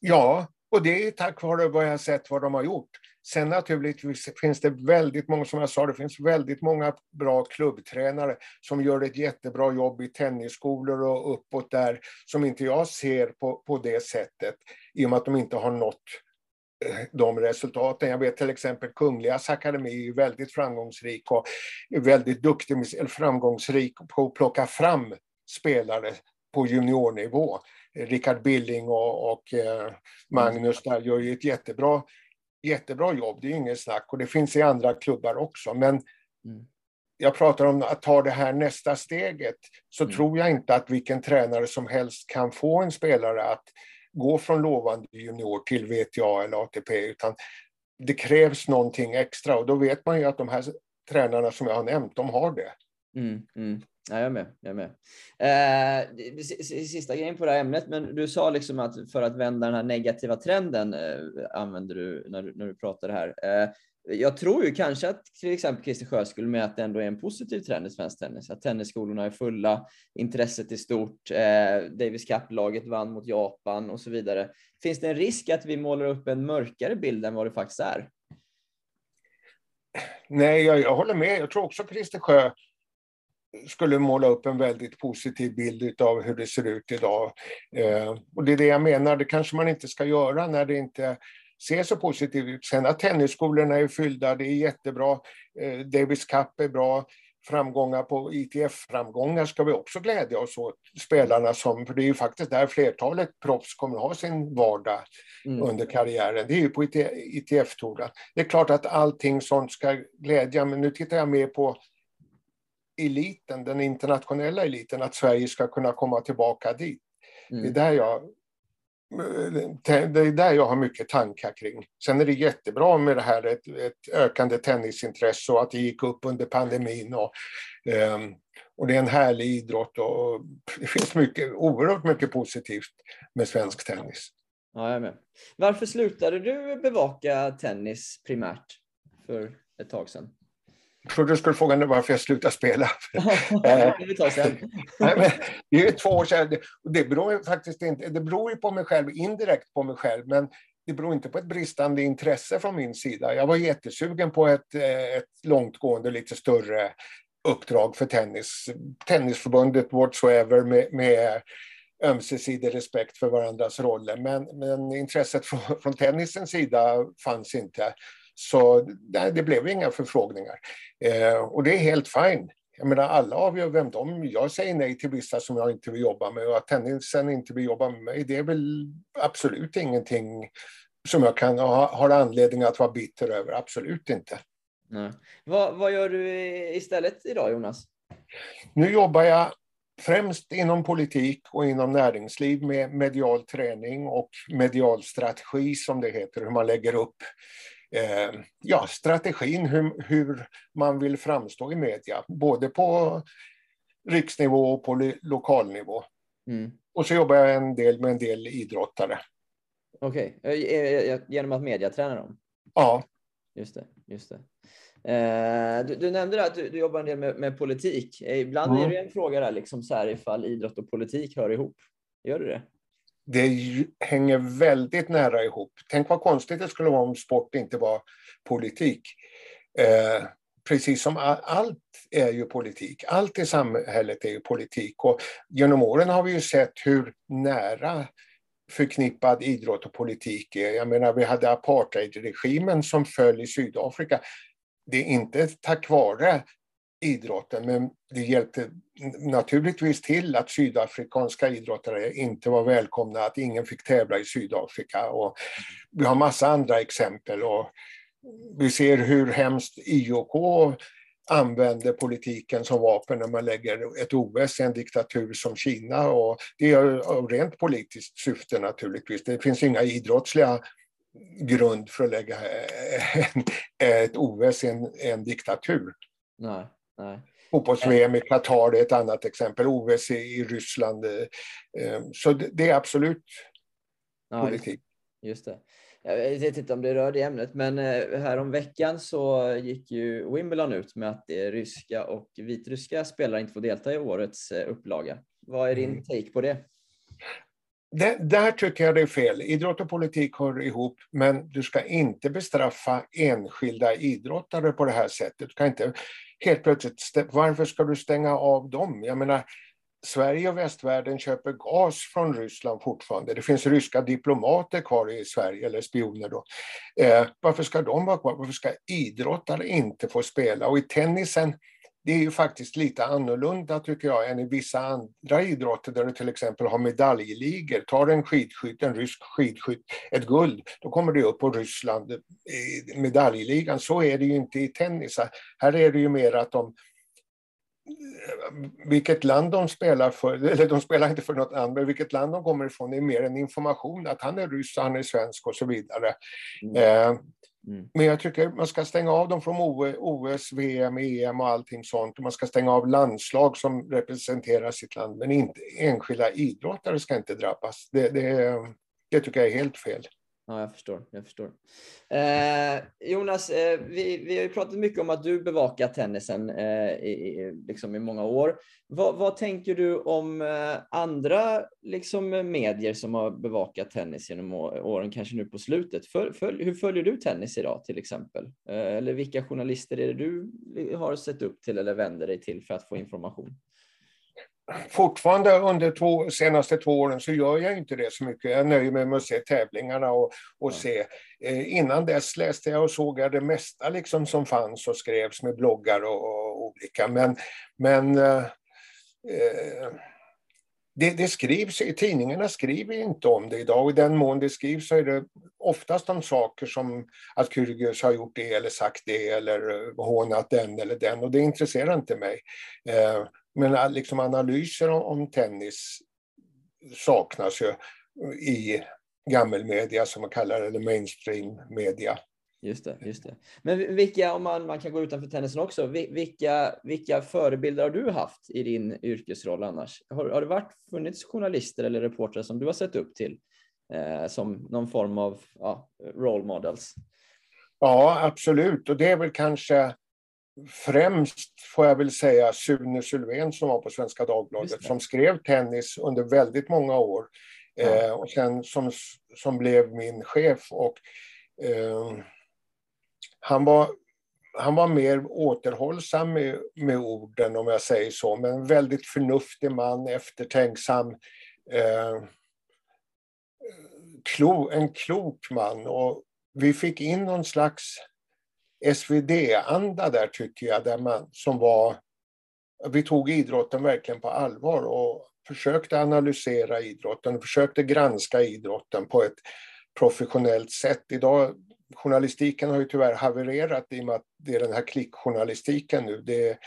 [SPEAKER 2] Ja, och det är tack vare vad jag har sett vad de har gjort. Sen naturligtvis finns det väldigt många, som jag sa, det finns väldigt många bra klubbtränare som gör ett jättebra jobb i tennisskolor och uppåt där, som inte jag ser på, på det sättet, i och med att de inte har nått eh, de resultaten. Jag vet till exempel Kungligas akademi är väldigt framgångsrik och är väldigt duktig, eller framgångsrik på att plocka fram spelare på juniornivå. Rickard Billing och, och eh, Magnus där gör ju ett jättebra jättebra jobb, det är inget snack. Och det finns i andra klubbar också. Men mm. jag pratar om att ta det här nästa steget, så mm. tror jag inte att vilken tränare som helst kan få en spelare att gå från lovande junior till VTA eller ATP, utan det krävs någonting extra och då vet man ju att de här tränarna som jag har nämnt, de har det.
[SPEAKER 1] Mm, mm. Ja, jag är med. Jag är med. Eh, sista grejen på det här ämnet, men du sa liksom att för att vända den här negativa trenden eh, använder du när, du när du pratar här. Eh, jag tror ju kanske att till exempel Christer Sjö skulle med att det ändå är en positiv trend i svensk tennis, att tennisskolorna är fulla, intresset är stort, eh, Davis Cup-laget vann mot Japan och så vidare. Finns det en risk att vi målar upp en mörkare bild än vad det faktiskt är?
[SPEAKER 2] Nej, jag, jag håller med. Jag tror också Christer Sjö skulle måla upp en väldigt positiv bild av hur det ser ut idag. Eh, och det är det jag menar, det kanske man inte ska göra när det inte ser så positivt ut. Sen att tennisskolorna är fyllda, det är jättebra. Eh, Davis Cup är bra. Framgångar på ITF-framgångar ska vi också glädja oss åt. Spelarna som, för det är ju faktiskt där flertalet proffs kommer att ha sin vardag mm. under karriären. Det är ju på ITF-touren. Det är klart att allting sånt ska glädja, men nu tittar jag mer på eliten, den internationella eliten, att Sverige ska kunna komma tillbaka dit. Mm. Det är där jag det är där jag har mycket tankar kring. Sen är det jättebra med det här ett, ett ökande tennisintresse och att det gick upp under pandemin. Och, um, och det är en härlig idrott och det finns mycket, oerhört mycket positivt med svensk tennis.
[SPEAKER 1] Ja, jag med. Varför slutade du bevaka tennis primärt för ett tag sedan?
[SPEAKER 2] Jag trodde du skulle fråga varför jag slutade spela.
[SPEAKER 1] det kan vi ta sen.
[SPEAKER 2] det är två år sedan. Det beror, faktiskt inte, det beror ju på mig själv, indirekt på mig själv, men det beror inte på ett bristande intresse från min sida. Jag var jättesugen på ett, ett långtgående, lite större uppdrag för tennis. Tennisförbundet whatsoever med, med ömsesidig respekt för varandras roller. Men, men intresset från, från tennisens sida fanns inte. Så det, det blev inga förfrågningar. Eh, och det är helt fine. Jag menar, alla avgör vem de... Jag säger nej till vissa som jag inte vill jobba med och att tennisen inte vill jobba med mig, det är väl absolut ingenting som jag kan ha har anledning att vara bitter över. Absolut inte.
[SPEAKER 1] Nej. Vad, vad gör du istället idag, Jonas?
[SPEAKER 2] Nu jobbar jag främst inom politik och inom näringsliv med medial träning och medial strategi som det heter, hur man lägger upp eh, ja, strategin, hur, hur man vill framstå i media, både på riksnivå och på lokalnivå. Mm. Och så jobbar jag en del med en del idrottare.
[SPEAKER 1] Okej, okay. genom att mediaträna dem?
[SPEAKER 2] Ja.
[SPEAKER 1] Just det. Just det. Eh, du, du, nämnde att du, du, jobbar en del med, med politik. Eh, ibland mm. är det en fråga där, liksom så här, ifall idrott och politik hör ihop. Gör du det?
[SPEAKER 2] Det hänger väldigt nära ihop. Tänk vad konstigt det skulle vara om sport inte var politik. Eh, precis som allt är ju politik. Allt i samhället är ju politik. Och genom åren har vi ju sett hur nära förknippad idrott och politik är. Jag menar, vi hade apartheidregimen som föll i Sydafrika det är inte tack vare idrotten, men det hjälpte naturligtvis till att sydafrikanska idrottare inte var välkomna, att ingen fick tävla i Sydafrika. Och vi har massa andra exempel. Och vi ser hur hemskt IOK använder politiken som vapen när man lägger ett OS i en diktatur som Kina. Och det är av rent politiskt syfte naturligtvis. Det finns inga idrottsliga grund för att lägga en, *laughs* ett OS i en, en diktatur.
[SPEAKER 1] Nej, nej.
[SPEAKER 2] Fotbolls-VM i Qatar är ett annat exempel, OS i, Ryssland. Eh, så det, är absolut ja, politik.
[SPEAKER 1] Just det. Jag vet inte om det rör det ämnet, men eh, här om veckan så gick ju Wimbledon ut med att ryska och vitryska spelare inte får delta i årets eh, upplaga. Vad är din mm. take på det?
[SPEAKER 2] Det, där tycker jag det är fel. Idrott och politik hör ihop, men du ska inte bestraffa enskilda idrottare på det här sättet. Du kan inte helt plötsligt, varför ska du stänga av dem? Jag menar, Sverige och västvärlden köper gas från Ryssland fortfarande. Det finns ryska diplomater kvar i Sverige, eller spioner då. Eh, varför ska de vara kvar? Varför ska idrottare inte få spela? Och i tennisen, det är ju faktiskt lite annorlunda tycker jag än i vissa andra idrotter där du till exempel har medaljligor. Tar en skidskytt, en rysk skidskytt, ett guld, då kommer det upp på Ryssland i medaljligan. Så är det ju inte i tennis. Här är det ju mer att de vilket land de spelar för, eller de spelar inte för något men vilket land de kommer ifrån är mer en information att han är ryss, han är svensk och så vidare. Mm. Eh, Mm. Men jag tycker man ska stänga av dem från OS, VM, EM och allting sånt. Man ska stänga av landslag som representerar sitt land, men inte enskilda idrottare ska inte drabbas. Det, det, det tycker jag är helt fel.
[SPEAKER 1] Ja, jag förstår. Jag förstår. Eh, Jonas, eh, vi, vi har ju pratat mycket om att du bevakar tennisen eh, i, liksom i många år. Vad, vad tänker du om eh, andra liksom, medier som har bevakat tennis genom åren, kanske nu på slutet? För, för, hur följer du tennis idag till exempel? Eh, eller vilka journalister är det du har sett upp till eller vänder dig till för att få information?
[SPEAKER 2] Fortfarande under två, senaste två åren så gör jag inte det så mycket. Jag nöjer mig med att se tävlingarna och, och se. Eh, innan dess läste jag och såg jag det mesta liksom som fanns och skrevs med bloggar och, och olika. Men, men eh, eh det, det, skrivs, tidningarna skriver inte om det idag och i den mån det skrivs så är det oftast om saker som att Kyrgios har gjort det eller sagt det eller eh, hånat den eller den och det intresserar inte mig. Men liksom analyser om, tennis saknas ju i gammelmedia som man kallar det, eller mainstream media.
[SPEAKER 1] Just det, just det. Men vilka, om man, man kan gå utanför tennisen också, vilka, vilka förebilder har du haft i din yrkesroll annars? Har, har det varit, funnits journalister eller reportrar som du har sett upp till eh, som någon form av ja, role models?
[SPEAKER 2] Ja, absolut. Och det är väl kanske främst, får jag väl säga, Sune Sylvén som var på Svenska Dagbladet, som skrev tennis under väldigt många år. Ja. Eh, och sen som, som blev min chef. Och, eh, han, var, han var mer återhållsam med, med orden, om jag säger så, men en väldigt förnuftig man, eftertänksam. Eh, klo, en klok man. Och vi fick in någon slags SvD-anda där tycker jag, där man, som var... Vi tog idrotten verkligen på allvar och försökte analysera idrotten, försökte granska idrotten på ett professionellt sätt. Idag, journalistiken har ju tyvärr havererat i och med att det är den här klickjournalistiken nu. Det,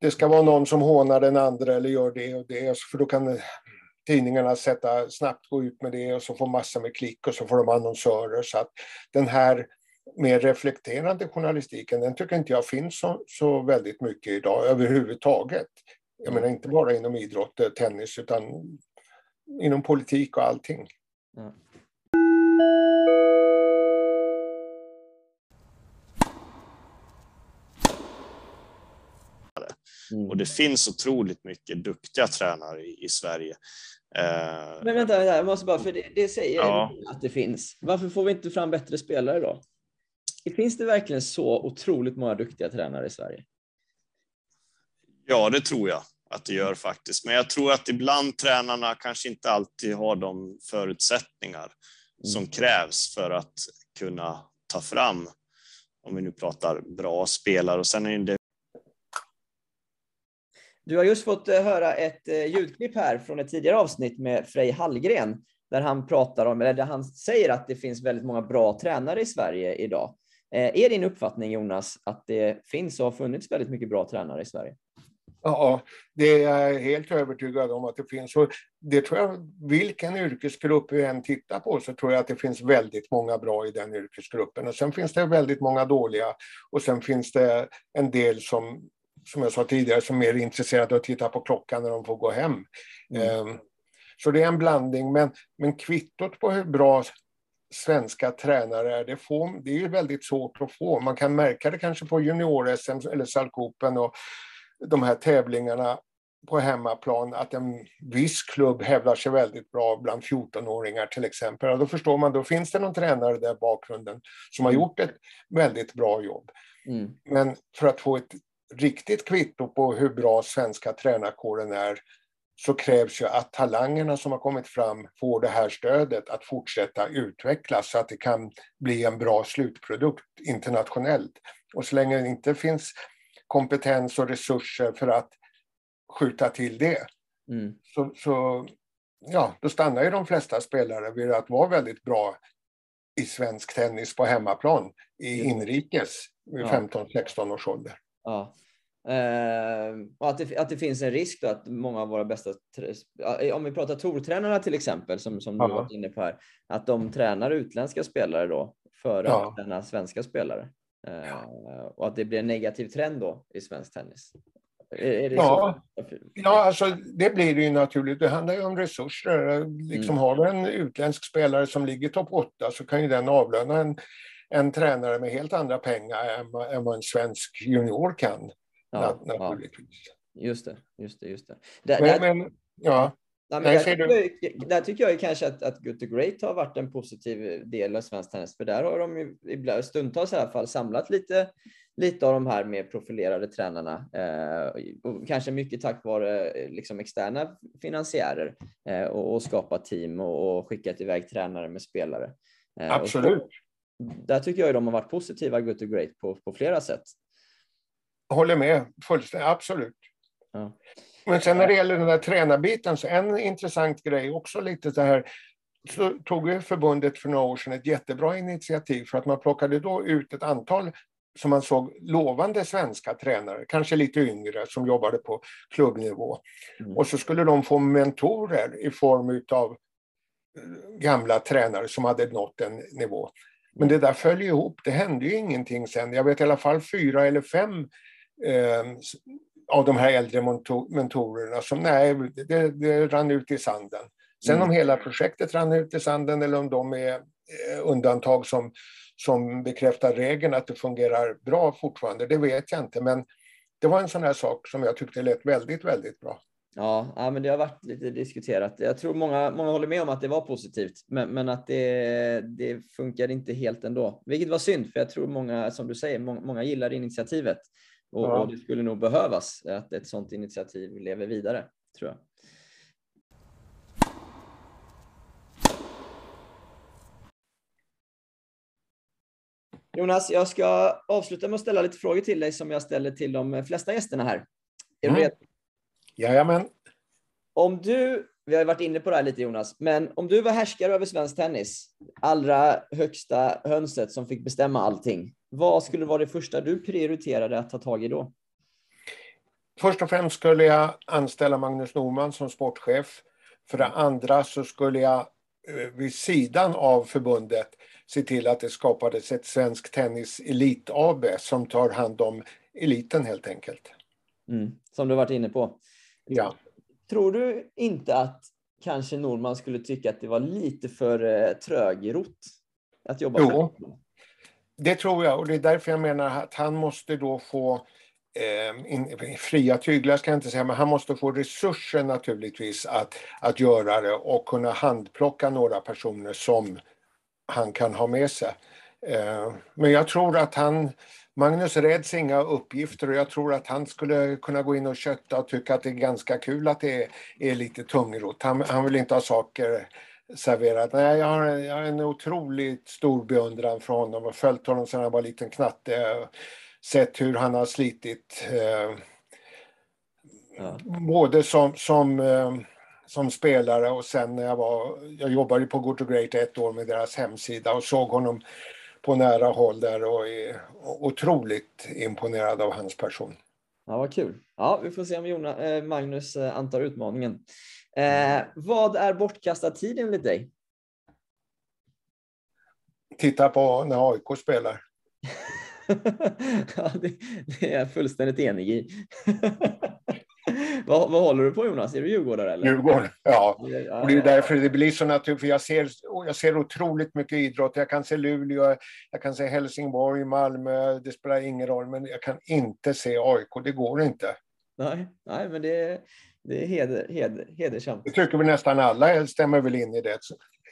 [SPEAKER 2] det ska vara någon som hånar den andra eller gör det och det, för då kan tidningarna sätta, snabbt gå ut med det och så får massor med klick och så får de annonsörer. Så att den här mer reflekterande journalistiken, den tycker inte jag finns så, så väldigt mycket idag överhuvudtaget. Jag menar inte bara inom idrott, eh, tennis, utan inom politik och allting. Ja.
[SPEAKER 3] Mm. Och det finns otroligt mycket duktiga tränare i, i Sverige.
[SPEAKER 1] Eh, Men vänta, vänta, jag måste bara, för det, det säger ja. att det finns. Varför får vi inte fram bättre spelare då? Finns det verkligen så otroligt många duktiga tränare i Sverige?
[SPEAKER 3] Ja, det tror jag att det gör faktiskt. Men jag tror att ibland tränarna kanske inte alltid har de förutsättningar mm. som krävs för att kunna ta fram, om vi nu pratar bra spelare. Och sen är det
[SPEAKER 1] du har just fått eh, höra ett eh, ljudklipp här från ett tidigare avsnitt med Frej Hallgren, där han pratar om, eller där han säger att det finns väldigt många bra tränare i Sverige idag. Eh, är din uppfattning Jonas att det finns och har funnits väldigt mycket bra tränare i Sverige?
[SPEAKER 2] Ja, det är jag helt övertygad om att det finns. Och det tror jag, vilken yrkesgrupp vi än tittar på så tror jag att det finns väldigt många bra i den yrkesgruppen. Och sen finns det väldigt många dåliga och sen finns det en del som, som jag sa tidigare, som är intresserade av att titta på klockan när de får gå hem. Mm. Um, så det är en blandning, men, men kvittot på hur bra svenska tränare är. Det, får, det är väldigt svårt att få. Man kan märka det kanske på junior-SM eller Salkopen och de här tävlingarna på hemmaplan att en viss klubb hävdar sig väldigt bra bland 14-åringar till exempel. Och då förstår man, då finns det någon tränare där i bakgrunden som har mm. gjort ett väldigt bra jobb. Mm. Men för att få ett riktigt kvitto på hur bra svenska tränarkåren är så krävs ju att talangerna som har kommit fram får det här stödet att fortsätta utvecklas så att det kan bli en bra slutprodukt internationellt. Och så länge det inte finns kompetens och resurser för att skjuta till det mm. så, så ja, då stannar ju de flesta spelare vid att vara väldigt bra i svensk tennis på hemmaplan i inrikes vid ja. 15-16 års ålder.
[SPEAKER 1] Ja. Uh, och att det, att det finns en risk då att många av våra bästa, om vi pratar tortränarna till exempel, som, som du varit inne på här, att de tränar utländska spelare då före ja. att träna svenska spelare. Uh, ja. Och att det blir en negativ trend då i svensk tennis.
[SPEAKER 2] Är, är ja. ja, alltså det blir det ju naturligt. Det handlar ju om resurser. Liksom mm. Har du en utländsk spelare som ligger topp 8 så kan ju den avlöna en, en tränare med helt andra pengar än, än vad en svensk junior kan. Ja, naturligtvis.
[SPEAKER 1] Just det, just det, just det.
[SPEAKER 2] Där, men, där, men, ja.
[SPEAKER 1] Nej, men där, tycker jag, där tycker jag kanske att, att Good to Great har varit en positiv del av svensk tennis, för där har de ju stundtals i alla fall samlat lite, lite av de här mer profilerade tränarna eh, och kanske mycket tack vare eh, liksom externa finansiärer eh, och, och skapa team och, och skickat iväg tränare med spelare.
[SPEAKER 2] Eh, Absolut. Så,
[SPEAKER 1] där tycker jag de har varit positiva, Good to Great, på, på flera sätt
[SPEAKER 2] håller med fullständigt, absolut. Ja. Men sen när det gäller den där tränarbiten, så en intressant grej också lite så här, så tog ju förbundet för några år sedan ett jättebra initiativ för att man plockade då ut ett antal som man såg lovande svenska tränare, kanske lite yngre, som jobbade på klubbnivå. Mm. Och så skulle de få mentorer i form av gamla tränare som hade nått en nivå. Men det där föll ihop, det hände ju ingenting sen. Jag vet i alla fall fyra eller fem eh, av de här äldre mentorerna som nej, det, det rann ut i sanden. Sen mm. om hela projektet rann ut i sanden eller om de är eh, undantag som, som bekräftar regeln att det fungerar bra fortfarande, det vet jag inte. Men det var en sån här sak som jag tyckte lät väldigt, väldigt bra.
[SPEAKER 1] Ja, ja, men det har varit lite diskuterat. Jag tror många, många håller med om att det var positivt, men, men att det, det funkar inte helt ändå. Vilket var synd, för jag tror många, som du säger, många, många gillar initiativet och, ja. och, det skulle nog behövas att ett sådant initiativ lever vidare, tror jag. Jonas, jag ska avsluta med att ställa lite frågor till dig som jag ställer till de flesta gästerna här. Är du mm. redo?
[SPEAKER 2] Jajamän.
[SPEAKER 1] Om du, vi har varit inne på det här lite Jonas, men om du var härskare över svensk tennis, allra högsta hönset som fick bestämma allting, vad skulle vara det första du prioriterade att ta tag i då?
[SPEAKER 2] Först och främst skulle jag anställa Magnus Norman som sportchef. För det andra så skulle jag eh, vid sidan av förbundet se till att det skapades ett Svensk Tennis Elit AB som tar hand om eliten helt enkelt.
[SPEAKER 1] Mm, som du varit inne på.
[SPEAKER 2] Ja.
[SPEAKER 1] Tror du inte att kanske Norman skulle tycka att det var lite för eh, trögrott att jobba
[SPEAKER 2] jo, det tror jag och det är därför jag menar att han måste då få eh, in, fria tyglar ska jag inte säga, men han måste få resurser naturligtvis att, att göra det och kunna handplocka några personer som han kan ha med sig. Eh, men jag tror att han Magnus räds inga uppgifter och jag tror att han skulle kunna gå in och kötta och tycka att det är ganska kul att det är, är lite tungrot. Han, han vill inte ha saker serverat. Nej, jag har, jag har en otroligt stor beundran för honom och följt honom sedan han var liten knatte. Sett hur han har slitit eh, ja. både som, som, eh, som spelare och sen när jag var, jag jobbade på Go to Great ett år med deras hemsida och såg honom på nära håll där och är otroligt imponerad av hans person.
[SPEAKER 1] Ja, vad kul. Ja, vi får se om Jonas, eh, Magnus eh, antar utmaningen. Eh, vad är bortkastad tid enligt dig?
[SPEAKER 2] Titta på när AIK spelar. *laughs*
[SPEAKER 1] ja, det, det, är jag fullständigt enig i. *laughs* *laughs* vad, vad håller du på Jonas? Är du djurgårdare? Eller?
[SPEAKER 2] Djurgården, ja. Och det är därför det blir så naturligt. För jag ser, jag ser otroligt mycket idrott. Jag kan se Luleå, jag kan se Helsingborg, Malmö. Det spelar ingen roll. Men jag kan inte se AIK. Det går inte.
[SPEAKER 1] Nej, nej men det, det är heder, heder, hedersamt.
[SPEAKER 2] Det tycker vi nästan alla stämmer väl in i det.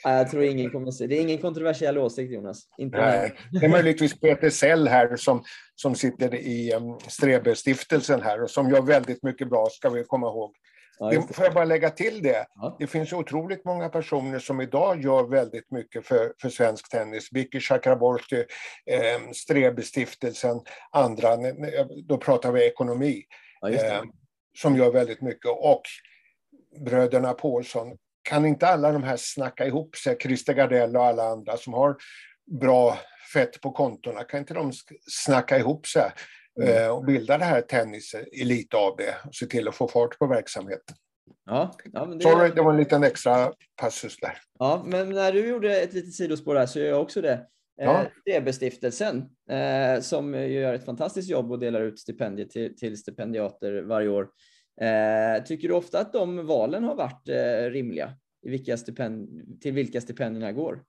[SPEAKER 1] Jag tror ingen kommer att se. Det är ingen kontroversiell åsikt, Jonas. Inte
[SPEAKER 2] Nej, det är möjligtvis Peter Sell här som, som sitter i um, Strebestiftelsen här och som gör väldigt mycket bra, ska vi komma ihåg. Ja, det. Får jag bara lägga till det? Ja. Det finns otroligt många personer som idag gör väldigt mycket för, för svensk tennis. Vicky Chakraborty, eh, Strebestiftelsen, andra. Då pratar vi ekonomi. Ja, eh, som gör väldigt mycket. Och bröderna Paulsson kan inte alla de här snacka ihop sig, Christer Gardell och alla andra som har bra fett på kontona, kan inte de snacka ihop sig mm. Eh, och bilda det här Tennis Elit AB och se till att få fart på verksamheten?
[SPEAKER 1] Ja, ja
[SPEAKER 2] det... Sorry, det var en liten extra passus där.
[SPEAKER 1] Ja, men när du gjorde ett litet sidospår där så gör jag också det. Ja. DB-stiftelsen eh, som gör ett fantastiskt jobb och delar ut stipendier till, till stipendiater varje år. Eh, tycker du ofta att de valen har varit eh, rimliga? I vilka stipend till vilka stipendierna går?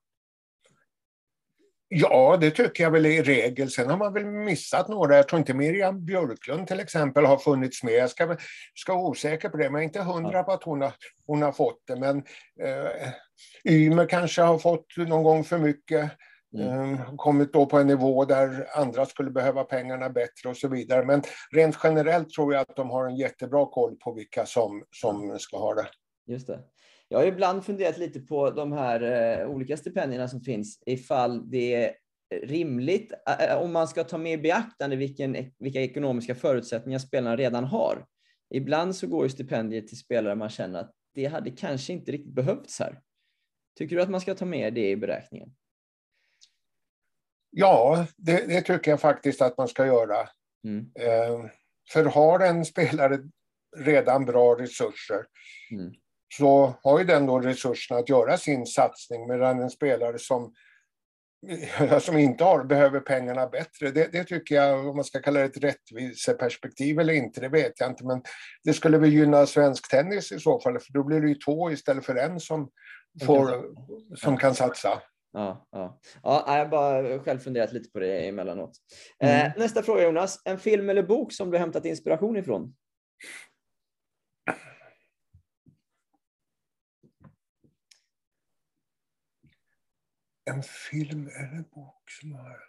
[SPEAKER 2] Ja, det tycker jag väl i regel. Sen har man väl missat några. Jag tror inte Miriam Björklund till exempel har funnits med. Jag ska, ska vara osäker på det, men jag är inte hundra på att hon har, hon har fått det. Men eh, Ymer kanske har fått någon gång för mycket. Mm. Eh, kommit då på en nivå där andra skulle behöva pengarna bättre och så vidare. Men rent generellt tror jag att de har en jättebra koll på vilka som, som ska ha det.
[SPEAKER 1] Just det. Jag har ibland funderat lite på de här eh, olika stipendierna som finns, ifall det är rimligt, eh, om man ska ta med i beaktande vilken, vilka ekonomiska förutsättningar spelarna redan har. Ibland så går ju stipendier till spelare man känner att det hade kanske inte riktigt behövts här. Tycker du att man ska ta med det i beräkningen?
[SPEAKER 2] Ja, det, det, tycker jag faktiskt att man ska göra. Mm. Eh, för har en spelare redan bra resurser mm. så har ju den då resurserna att göra sin satsning medan en spelare som *laughs* som inte har, behöver pengarna bättre. Det, det, tycker jag, om man ska kalla det ett rättviseperspektiv eller inte, det vet jag inte. Men det skulle väl gynna svensk tennis i så fall, för då blir det ju två istället för en som, får, som kan satsa.
[SPEAKER 1] Ja, ja. ja, jag har bara själv funderat lite på det emellanåt. Mm. Eh, nästa fråga Jonas, en film eller bok som du hämtat inspiration ifrån?
[SPEAKER 2] En film eller bok som har...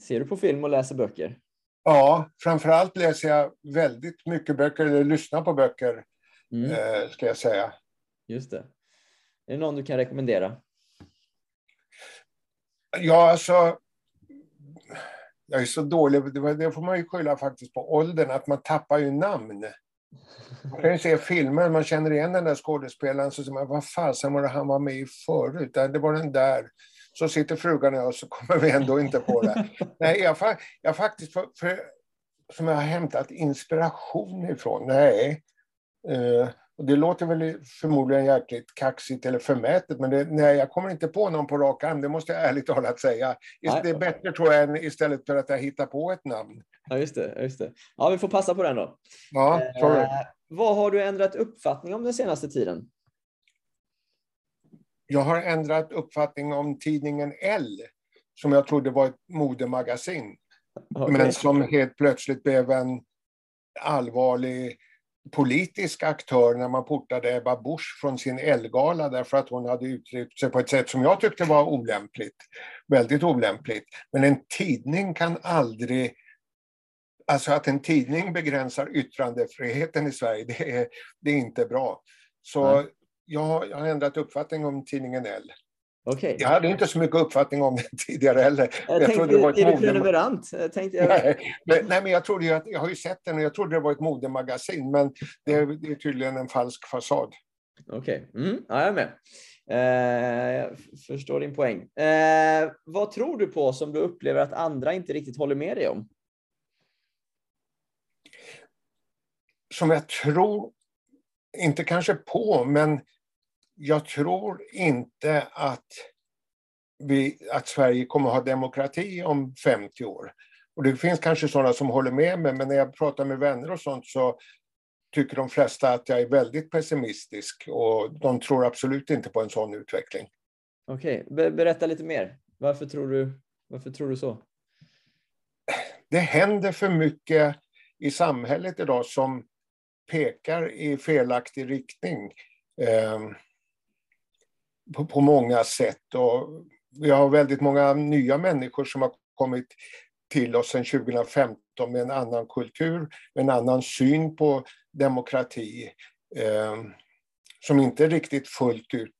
[SPEAKER 1] Ser du på film och läser böcker?
[SPEAKER 2] Ja, framförallt läser jag väldigt mycket böcker, eller lyssnar på böcker, mm. eh, ska jag säga.
[SPEAKER 1] Just det. Är det någon du kan rekommendera?
[SPEAKER 2] Ja, alltså... Jag är så dålig, det får man ju skylla faktiskt på åldern, att man tappar ju namn. Man kan ju se filmer, man känner igen den där skådespelaren, så säger man, vad fasen var det han var med i förut? Det var den där. Så sitter frugan och jag så kommer vi ändå inte på det. Nej, jag, jag faktiskt, för, för, som jag har hämtat inspiration ifrån, nej. Uh, och det låter väl förmodligen jäkligt kaxigt eller förmätet, men det, nej, jag kommer inte på någon på rak arm, det måste jag ärligt talat säga. Nej. Det är bättre tror jag än istället för att jag hittar på ett namn.
[SPEAKER 1] Ja, just det. Just det. Ja, vi får passa på den då.
[SPEAKER 2] Ja, sorry.
[SPEAKER 1] Eh, vad har du ändrat uppfattning om den senaste tiden?
[SPEAKER 2] Jag har ändrat uppfattning om tidningen L, som jag trodde var ett modemagasin, okay. men som helt plötsligt blev en allvarlig politisk aktör när man portade Ebba Busch från sin Elgala därför att hon hade uttryckt sig på ett sätt som jag tyckte var olämpligt. Väldigt olämpligt. Men en tidning kan aldrig Alltså att en tidning begränsar yttrandefriheten i Sverige, det är, det är inte bra. Så jag, jag har ändrat uppfattning om tidningen L.
[SPEAKER 1] Okay.
[SPEAKER 2] Jag hade inte så mycket uppfattning om den *laughs* tidigare heller.
[SPEAKER 1] Jag, jag tänkte, det var ett är du prenumerant? Jag tänkte jag... *laughs*
[SPEAKER 2] nej, men, nej, men jag, trodde ju att, jag har ju sett den och jag trodde det var ett modemagasin, men det, det är tydligen en falsk fasad.
[SPEAKER 1] Okej, okay. mm, ja, jag är med. Eh, jag förstår din poäng. Eh, vad tror du på som du upplever att andra inte riktigt håller med dig om?
[SPEAKER 2] Som jag tror, inte kanske på, men jag tror inte att, vi, att Sverige kommer att ha demokrati om 50 år. Och det finns kanske sådana som håller med mig, men när jag pratar med vänner och sånt så tycker de flesta att jag är väldigt pessimistisk och de tror absolut inte på en sån utveckling.
[SPEAKER 1] Okej, okay. berätta lite mer. Varför tror, du, varför tror du så?
[SPEAKER 2] Det händer för mycket i samhället idag som pekar i felaktig riktning. På, på många sätt. Och vi har väldigt många nya människor som har kommit till oss sedan 2015 med en annan kultur, med en annan syn på demokrati, eh, som inte riktigt fullt ut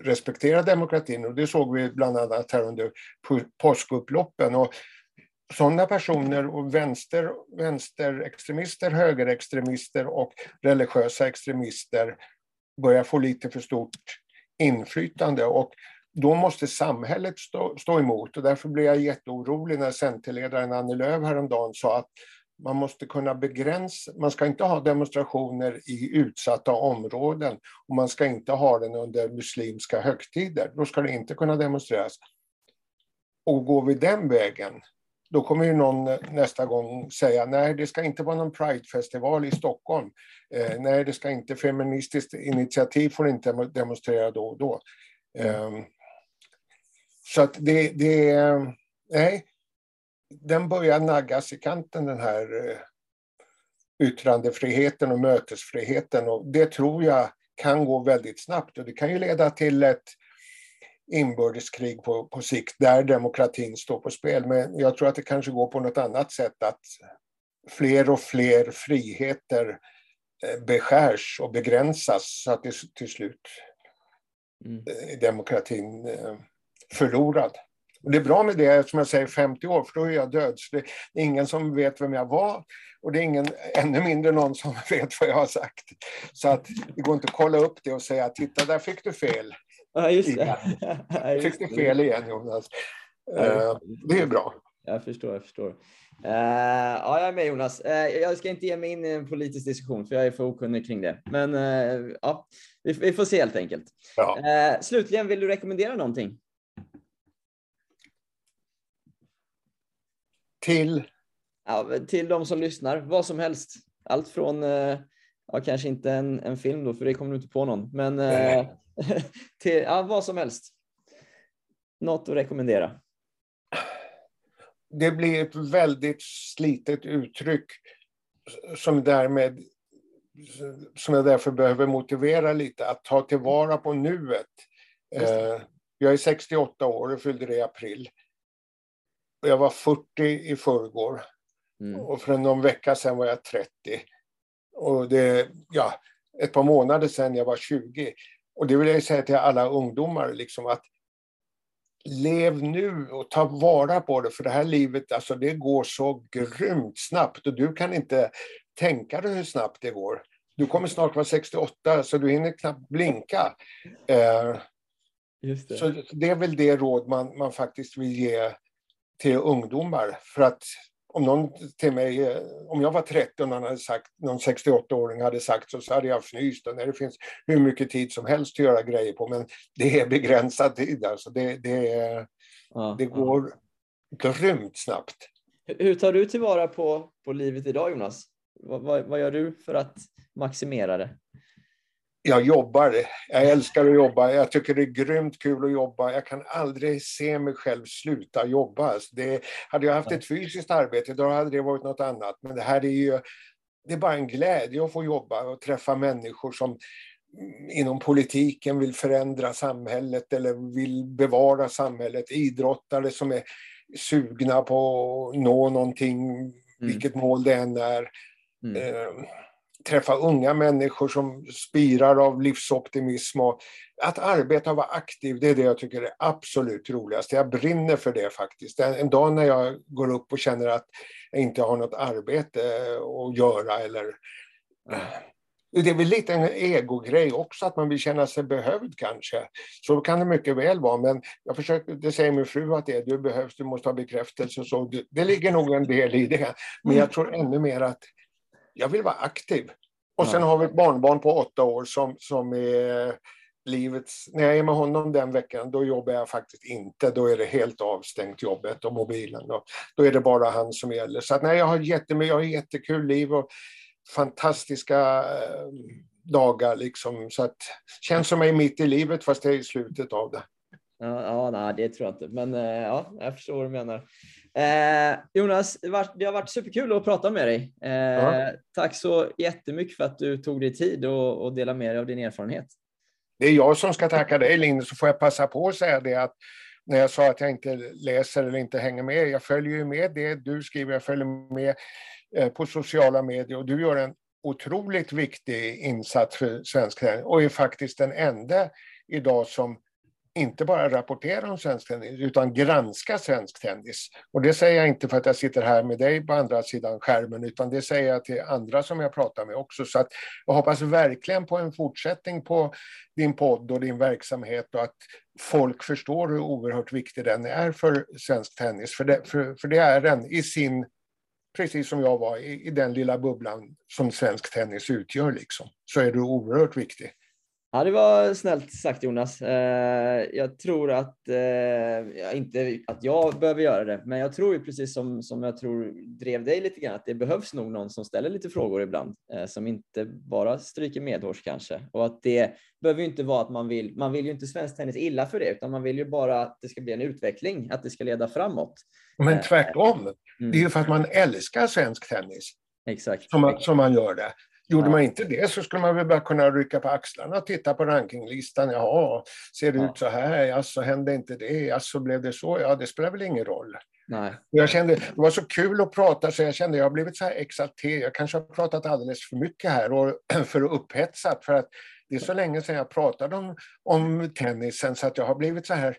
[SPEAKER 2] respekterar demokratin. Och det såg vi bland annat här under påskupploppen. Och sådana personer och vänster, vänsterextremister, högerextremister och religiösa extremister börjar få lite för stort inflytande och då måste samhället stå, stå emot och därför blev jag jätteorolig när Centerledaren Annie Lööf häromdagen sa att man måste kunna begränsa, man ska inte ha demonstrationer i utsatta områden och man ska inte ha den under muslimska högtider. Då ska det inte kunna demonstreras. Och går vi den vägen, då kommer ju någon eh, nästa gång säga nej, det ska inte vara någon Pridefestival i Stockholm. Eh, nej, det ska inte, Feministiskt initiativ får inte demonstrera då och då. Eh, så att det, det, nej, den börjar naggas i kanten den här eh, yttrandefriheten och mötesfriheten och det tror jag kan gå väldigt snabbt och det kan ju leda till ett inbördeskrig på, på sikt där demokratin står på spel. Men jag tror att det kanske går på något annat sätt att fler och fler friheter eh, beskärs och begränsas så att det till slut mm. Eh, demokratin eh, förlorad. Och det är bra med det, som jag säger, 50 år, för då är jag död. Så det är ingen som vet vem jag var och det är ingen, ännu mindre någon som *laughs* vet vad jag har sagt. Så att det går inte att kolla upp det och säga, titta där fick du fel.
[SPEAKER 1] Ja, just det. *laughs*
[SPEAKER 2] Jag fick du fel igen Jonas. Ja, det är bra.
[SPEAKER 1] Jag förstår, jag förstår. Uh, ja, jag är med Jonas. Uh, jag ska inte ge mig in i en politisk diskussion för jag är för okunnig kring det. Men uh, ja, vi, vi, får se helt enkelt. Ja. slutligen, vill du rekommendera någonting?
[SPEAKER 2] Till?
[SPEAKER 1] Ja, till de som lyssnar, vad som helst. Allt från, ja, kanske inte en, en film då, för det kommer du inte på någon, men *laughs* till ja, vad som helst. Något att rekommendera
[SPEAKER 2] det blir ett väldigt slitet uttryck som därmed som jag därför behöver motivera lite, att ta tillvara på nuet. Eh, jag är 68 år och fyllde det i april. Jag var 40 i förrgår. Mm. Och för någon vecka sedan var jag 30. Och det, ja, ett par månader sedan jag var 20. Och det vill jag säga till alla ungdomar, liksom att lev nu och ta vara på det, för det här livet alltså, det går så grymt snabbt och du kan inte tänka dig hur snabbt det går. Du kommer snart vara 68 så du hinner knappt blinka. Eh, det. Så det är väl det råd man, man faktiskt vill ge till ungdomar. För att om någon till mig, eh, om jag var 30 och någon, hade sagt, någon 68-åring hade sagt så, så hade jag fnyst. Och det finns hur mycket tid som helst att göra grejer på, men det är begränsad tid. Alltså det, det, ja, det går ja. grymt snabbt.
[SPEAKER 1] Hur tar du tillvara på, på livet idag, Jonas? Vad, vad, vad gör du för att maximera det?
[SPEAKER 2] Jag jobbar. Jag älskar att jobba. Jag tycker det är grymt kul att jobba. Jag kan aldrig se mig själv sluta jobba. Det, hade jag haft ett fysiskt arbete, då hade det varit något annat. Men det här är ju det är bara en glädje att få jobba och träffa människor som inom politiken vill förändra samhället eller vill bevara samhället. Idrottare som är sugna på att nå någonting, mm. vilket mål det än är. Mm. Träffa unga människor som spirar av livsoptimism. Och att arbeta och vara aktiv, det är det jag tycker är absolut roligast. Jag brinner för det faktiskt. En dag när jag går upp och känner att jag inte har något arbete att göra eller det är väl lite en egogrej också, att man vill känna sig behövd kanske. Så kan det mycket väl vara, men jag försöker, det säger min fru att det är, du behövs, du måste ha bekräftelse. Så det, det ligger nog en del i det. Men jag tror ännu mer att jag vill vara aktiv. Och sen har vi ett barnbarn på åtta år som, som är livets... När jag är med honom den veckan, då jobbar jag faktiskt inte. Då är det helt avstängt jobbet och mobilen. Då, då är det bara han som gäller. Så att, nej, jag har jättemycket, jag har jättekul liv och fantastiska eh, dagar liksom. Så att känns som jag är mitt i livet fast jag är i slutet av det.
[SPEAKER 1] Ja, ja nej, det tror jag inte, men eh, ja, jag förstår vad du menar. Eh, Jonas, det har varit superkul att prata med dig. Eh, ja. Tack så jättemycket för att du tog dig tid och, och delade med dig av din erfarenhet.
[SPEAKER 2] Det är jag som ska tacka dig, Linus, så får jag passa på att säga det att när jag sa att jag inte läser eller inte hänger med, jag följer ju med det du skriver, jag följer med eh, på sociala medier och du gör en otroligt viktig insats för svensk och är faktiskt den enda idag som inte bara rapportera om svensk tennis, utan granska svensk tennis. Och det säger jag inte för att jag sitter här med dig på andra sidan skärmen, utan det säger jag till andra som jag pratar med också. Så att jag hoppas verkligen på en fortsättning på din podd och din verksamhet och att folk förstår hur oerhört viktig den är för svensk tennis. För det, för, för det är den i sin, precis som jag var, i, i den lilla bubblan som svensk tennis utgör, liksom, så är du oerhört viktig.
[SPEAKER 1] Ja, det var snällt sagt Jonas. Eh, jag tror att, eh, inte att jag behöver göra det, men jag tror ju precis som, som jag tror drev dig lite grann, att det behövs nog någon som ställer lite frågor ibland, eh, som inte bara stryker medhårs kanske. Och att det behöver ju inte vara att man vill, man vill ju inte svensk tennis illa för det, utan man vill ju bara att det ska bli en utveckling, att det ska leda framåt.
[SPEAKER 2] Men tvärtom, mm. det är ju för att man älskar svensk tennis.
[SPEAKER 1] Exakt.
[SPEAKER 2] Som man, som man gör det. Gjorde man inte det så skulle man väl bara kunna rycka på axlarna och titta på rankinglistan. Jaha, ser det ja. ut så här? Ja, så hände inte det? Ja, så blev det så? Ja, det spelar väl ingen roll.
[SPEAKER 1] Nej.
[SPEAKER 2] Jag kände, det var så kul att prata så jag kände jag har blivit så här exalterad. Jag kanske har pratat alldeles för mycket här och *clears throat* för upphetsat för att det är så länge sedan jag pratade om, om tennisen så att jag har blivit så här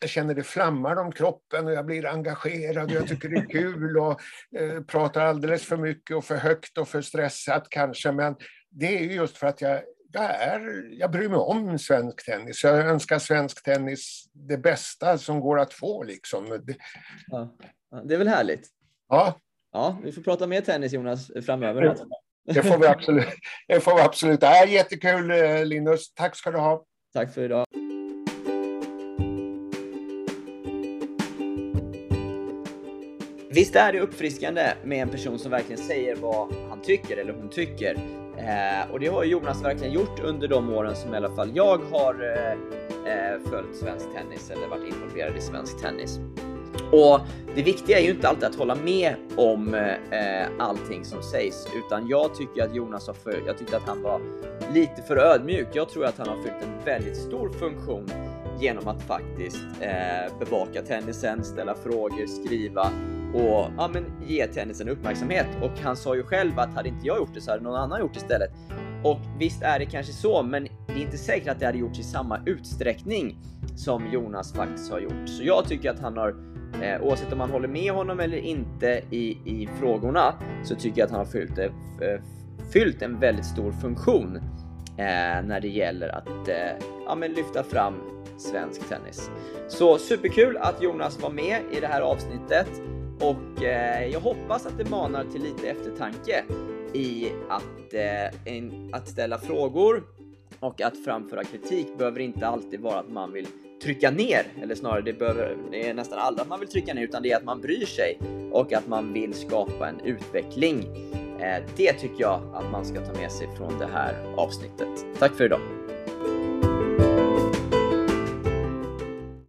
[SPEAKER 2] jag känner det flammar om kroppen och jag blir engagerad och jag tycker det är kul och eh, pratar alldeles för mycket och för högt och för stressat kanske. Men det är just för att jag, jag, är, jag bryr mig om svensk tennis. Jag önskar svensk tennis det bästa som går att få. Liksom.
[SPEAKER 1] Ja. Det är väl härligt?
[SPEAKER 2] Ja.
[SPEAKER 1] Ja, vi får prata mer tennis Jonas framöver.
[SPEAKER 2] Det får vi absolut. Det får vi absolut. Det är jättekul eh, Linus. Tack ska du ha.
[SPEAKER 1] Tack för idag. Visst är det uppfriskande med en person som verkligen säger vad han tycker eller hon tycker. Eh, och det har Jonas verkligen gjort under de åren som i alla fall jag har eh, eh, följt svensk tennis eller varit involverad i svensk tennis. Och det viktiga är ju inte alltid att hålla med om eh, allting som sägs, utan jag tycker att Jonas har för, jag tyckte att han var lite för ödmjuk. Jag tror att han har fyllt en väldigt stor funktion genom att faktiskt eh, bevaka tennisen, ställa frågor, skriva och ja, men ge tennisen uppmärksamhet. Och han sa ju själv att hade inte jag gjort det så hade någon annan gjort det istället. Och visst är det kanske så, men det är inte säkert att det hade gjorts i samma utsträckning som Jonas faktiskt har gjort. Så jag tycker att han har Eh, oavsett om man håller med honom eller inte i, i frågorna så tycker jag att han har fyllt, eh, eh fyllt en väldigt stor funktion eh, när det gäller att eh, ja, men lyfta fram svensk tennis. Så superkul att Jonas var med i det här avsnittet och eh, jag hoppas att det manar till lite eftertanke i att, eh, en, att ställa frågor och att framföra kritik behöver inte alltid vara att man vill trycka ner, eller snarare det, behöver, det är nästan alla man vill trycka ner, utan det är att man bryr sig och att man vill skapa en utveckling. Eh, det tycker jag att man ska ta med sig från det här avsnittet. Tack för idag!